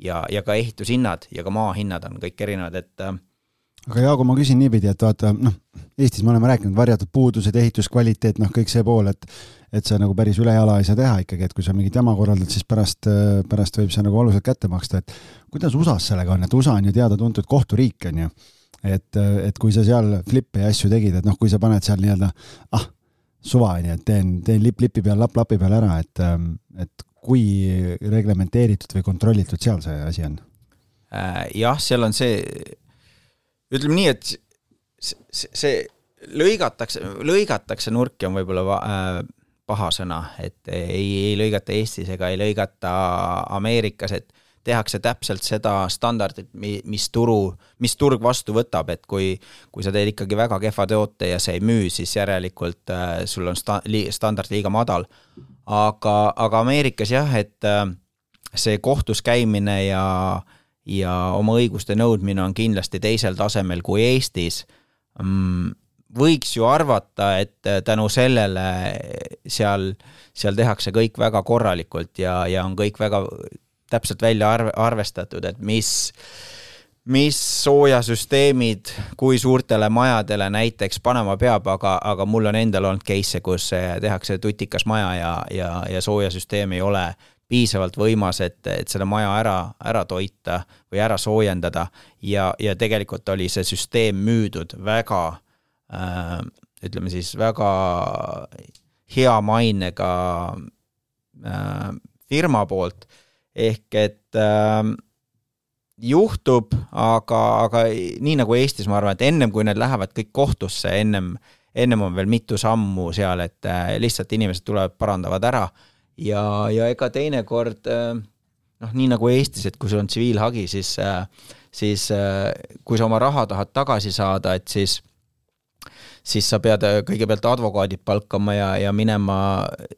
ja, ja ka ehitushinnad ja ka maahinnad on kõik erinevad, et äh, aga Jaago, ma küsin niipidi, et vaata noh, Eestis me oleme rääkinud varjatud puudused, ehituskvaliteet, noh, kõik see pool, et et sa nagu päris üle jala ei saa teha ikkagi, et kui sa mingit jama korraldad, siis pärast, pärast võib see nagu valusalt kätte maksta, et kuidas USA-s sellega on, et USA on ju teada-tuntud kohturiik, on ju. et, et kui sa seal flippe ja asju tegid, et noh, kui sa paned seal nii-öelda ah, suva on ju, et teen, teen lipp lipi peal, lapp lapi peal ära, et, et kui reglementeeritud või kontrollitud seal see asi on? Äh, jah, seal on see, ütleme nii, et see, see lõigatakse, lõigatakse nurki on võib-olla äh, paha sõna, et ei, ei lõigata Eestis ega ei lõigata Ameerikas, et tehakse täpselt seda standardit, mis turu, mis turg vastu võtab, et kui, kui sa teed ikkagi väga kehva toote ja see ei müü, siis järelikult äh, sul on sta-, li, standard liiga madal aga, aga Ameerikas jah, et äh, see kohtus käimine ja, ja oma õiguste nõudmine on kindlasti teisel tasemel kui Eestis. Mm, võiks ju arvata, et äh, tänu sellele seal, seal tehakse kõik väga korralikult ja, ja on kõik väga täpselt välja arve, arvestatud, et mis, mis soojasüsteemid, kui suurtele majadele näiteks panema peab, aga, aga mul on endal olnud case'e, kus tehakse tutikas maja ja, ja, ja soojasüsteem ei ole piisavalt võimas, et, et seda maja ära, ära toita või ära soojendada. Ja, ja tegelikult oli see süsteem müüdud väga äh, ütleme siis väga hea mainega äh, firma poolt, ehk et äh, juhtub, aga, aga nii nagu Eestis, ma arvan, et ennem kui need lähevad kõik kohtusse, ennem, ennem on veel mitu sammu seal, et äh, lihtsalt inimesed tulevad, parandavad ära. Ja, ja ega teinekord äh, noh, nii nagu Eestis, et kui sul on tsiviilhagi, siis, äh, siis kui sa oma raha tahad tagasi saada, et siis siis sa pead kõigepealt advokaadid palkama ja, ja minema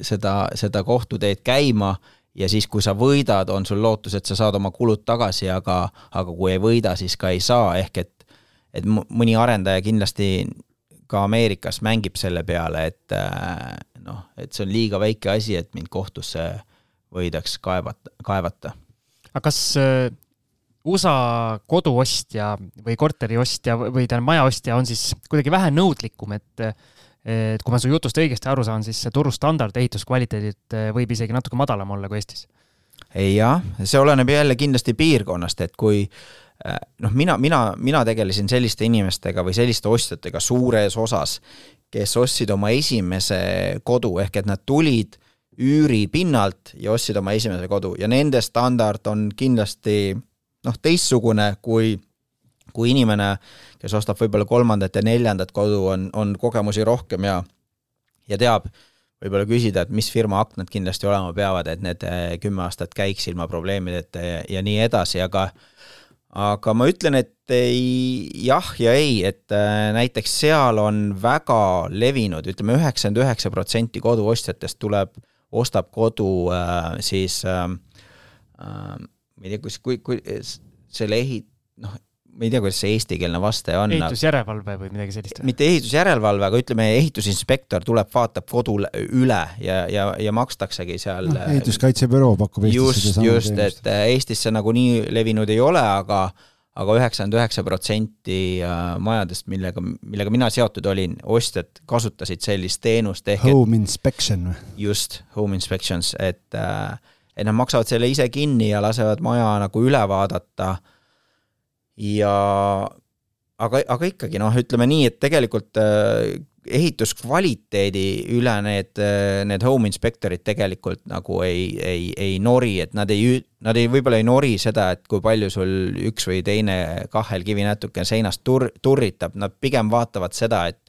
seda, seda kohtuteed käima ja siis, kui sa võidad, on sul lootus, et sa saad oma kulud tagasi, aga, aga kui ei võida, siis ka ei saa, ehk et, et mõni arendaja kindlasti ka Ameerikas mängib selle peale, et äh, noh, et see on liiga väike asi, et mind kohtusse võidaks kaevata, kaevata. aga kas äh, USA koduostja või korteriostja või tähendab majaostja on siis kuidagi vähe nõudlikum, et et kui ma su jutust õigesti aru saan, siis see turustandard ehituskvaliteedilt eh, võib isegi natuke madalam olla kui Eestis? jah, see oleneb jälle kindlasti piirkonnast, et kui eh, noh, mina, mina, mina tegelesin selliste inimestega või selliste ostjatega suures osas, kes ostsid oma esimese kodu, ehk et nad tulid üüripinnalt ja ostsid oma esimese kodu ja nende standard on kindlasti noh, teistsugune kui kui inimene, kes ostab võib-olla kolmandat ja neljandat kodu, on, on kogemusi rohkem ja, ja teab võib-olla küsida, et mis firma aknad kindlasti olema peavad, et need eh, kümme aastat käiks ilma probleemideta ja, ja nii edasi, aga aga ma ütlen, et ei, jah ja ei, et äh, näiteks seal on väga levinud ütleme, ütleme üheksakümmend üheksa protsenti koduostjatest tuleb, ostab kodu äh, siis äh, ma ei tea, kus, kui, kui selle ehi-, noh, ma ei tea, kuidas see eestikeelne vaste on. ehitusjärelevalve või midagi sellist? mitte ehitusjärelevalve, aga ütleme, ehitusinspektor tuleb, vaatab kodu üle ja, ja, ja makstaksegi seal no,. ehituskaitsebüroo pakub Eestis just, just, et äh, Eestis see nagu nii levinud ei ole, aga aga üheksakümmend üheksa protsenti äh, majadest, millega, millega mina seotud olin, ostjad kasutasid sellist teenust ehk Home et, inspection või? just, home inspections, et äh, et nad maksavad selle ise kinni ja lasevad maja nagu üle vaadata ja aga, aga ikkagi noh, ütleme nii, et tegelikult äh, ehituskvaliteedi üle need, äh, need home inspektorid tegelikult nagu ei, ei, ei nori, et nad ei, nad ei, võib-olla ei nori seda, et kui palju sul üks või teine kahelkivi natuke seinast tur-, turritab, nad pigem vaatavad seda, et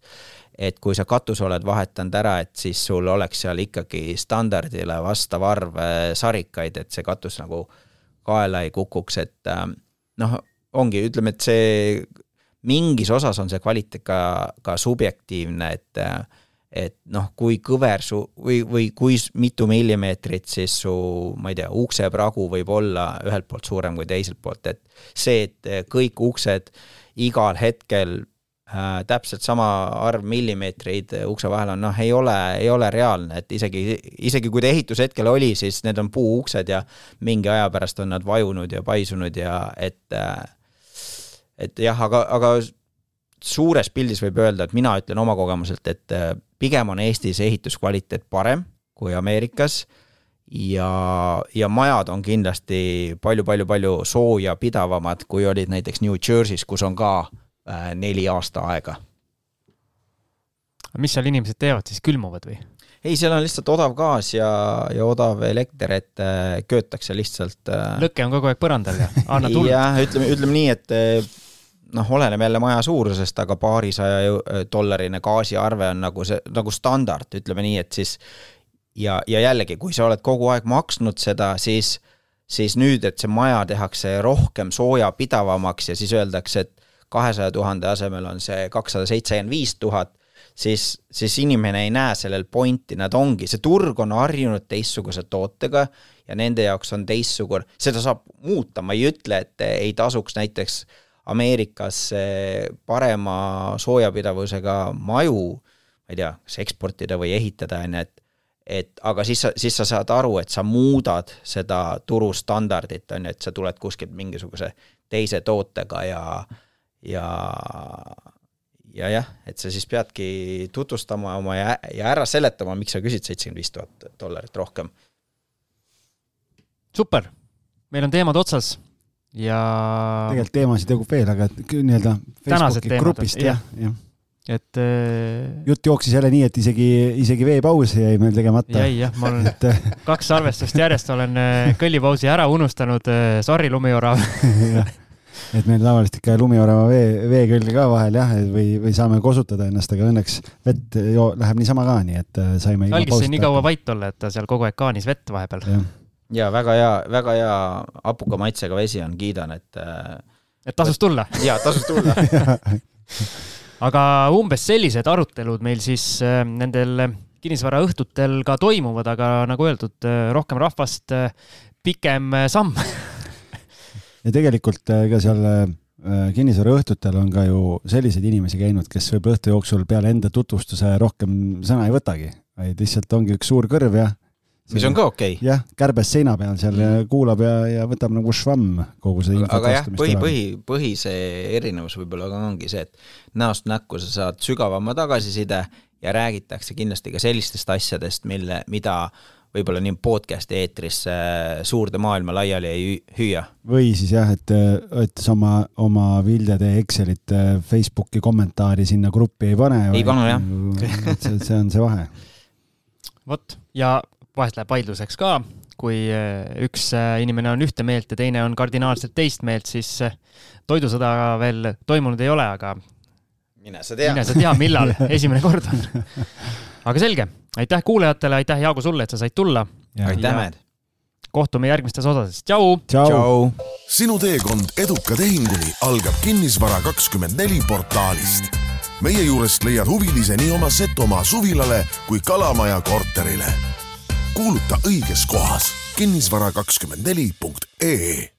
et kui sa katuse oled vahetanud ära, et siis sul oleks seal ikkagi standardile vastav arv äh, sarikaid, et see katus nagu kaela ei kukuks, et noh, ongi, ütleme, et see mingis osas on see kvaliteet ka, ka subjektiivne, et et noh, kui kõver su või, või kui mitu millimeetrit siis su, ma ei tea, uksepragu võib olla ühelt poolt suurem kui teiselt poolt, et see, et kõik uksed igal hetkel äh, täpselt sama arv millimeetreid ukse vahel on, noh, ei ole, ei ole reaalne, et isegi, isegi kui ta ehitushetkel oli, siis need on puuuksed ja mingi aja pärast on nad vajunud ja paisunud ja et äh, et jah, aga, aga suures pildis võib öelda, et mina ütlen oma kogemuselt, et äh, pigem on Eestis ehituskvaliteet parem kui Ameerikas ja, ja majad on kindlasti palju-palju-palju soojapidavamad, kui olid näiteks New Jersey's, kus on ka äh, neli aasta aega. mis seal inimesed teevad siis, külmuvad või? Ei, seal on lihtsalt odav gaas ja, ja odav elekter, et äh, köötakse lihtsalt äh.... lõke on kogu aeg põrandal ja anna tuld. jah, ütleme, ütleme nii, et äh, noh, oleneb jälle maja suurusest, aga paarisaja dollarine gaasiarve on nagu see, nagu standard, ütleme nii, et siis ja, ja jällegi, kui sa oled kogu aeg maksnud seda, siis, siis nüüd, et see maja tehakse rohkem soojapidavamaks ja siis öeldakse, et kahesaja tuhande asemel on see kakssada seitsekümmend viis tuhat, siis, siis inimene ei näe sellel pointi, nad ongi, see turg on harjunud teistsuguse tootega ja nende jaoks on teistsugune, seda saab muuta, ma ei ütle, et ei tasuks näiteks Ameerikasse parema soojapidavusega maju, ma ei tea, kas eksportida või ehitada, on ju, et et aga siis sa, siis sa saad aru, et sa muudad seda turustandardit, on ju, et sa tuled kuskilt mingisuguse teise tootega ja, ja ja jah, et sa siis peadki tutvustama oma ja, ja ära seletama, miks sa küsid seitsekümmend viis tuhat dollarit rohkem. super, meil on teemad otsas ja. tegelikult teemasid jagub veel, aga nii-öelda Facebooki grupist jah, jah et äh, jutt jooksis jälle nii, et isegi, isegi veepaus jäi meil tegemata. jäi jah, ma olen et... kaks salvestust järjest olen äh, kõllipausi ära unustanud, sorry, lumijorav et meil tavaliselt ikka lumiorava vee, vee külge ka vahel jah, või, või saame kosutada ennast, aga õnneks vett jo, läheb niisama ka, nii et saime. algis sai nii kaua vait olla, et ta seal kogu aeg kaanis vett vahepeal. ja väga hea, väga hea hapuka maitsega vesi on, kiidan, et. et tasus tulla. ja, tasus tulla aga umbes sellised arutelud meil siis äh, nendel kinnisvaraõhtutel ka toimuvad, aga nagu öeldud, äh, rohkem rahvast, äh, pikem samm ja tegelikult ega seal kinnisvaraõhtutel on ka ju selliseid inimesi käinud, kes võib õhtu jooksul peale enda tutvustuse rohkem sõna ei võtagi, vaid lihtsalt ongi üks suur kõrv ja mis on ka okei okay.. jah, kärbes seina peal seal mm. kuulab ja, ja võtab nagu švamm kogu see info. aga jah, põhi, põhi, põhi see erinevus võib-olla ongi see, et näost näkku sa saad sügavama tagasiside ja räägitakse kindlasti ka sellistest asjadest, mille, mida võib-olla nii podcast'i eetris suurde maailma laiali ei hüüa. või siis jah, et, et sa oma, oma Viljade Excelit Facebooki kommentaari sinna gruppi ei pane. ei pane jah. see, see on see vahe. vot, ja vahest läheb vaidluseks ka, kui äh, üks äh, inimene on ühte meelt ja teine on kardinaalselt teist meelt, siis äh, toidusõda veel toimunud ei ole, aga mine sa tea. mine sa tea, millal esimene kord on. aga selge, aitäh kuulajatele, aitäh, Jaago, sulle, et sa said tulla. aitäh, Mäed. kohtume järgmistes osades, tšau. tšau. sinu teekond eduka tehinguni algab Kinnisvara kakskümmend neli portaalist. meie juurest leiad huvilise nii oma Setomaa suvilale kui Kalamaja korterile kuuluta õiges kohas kinnisvara24.ee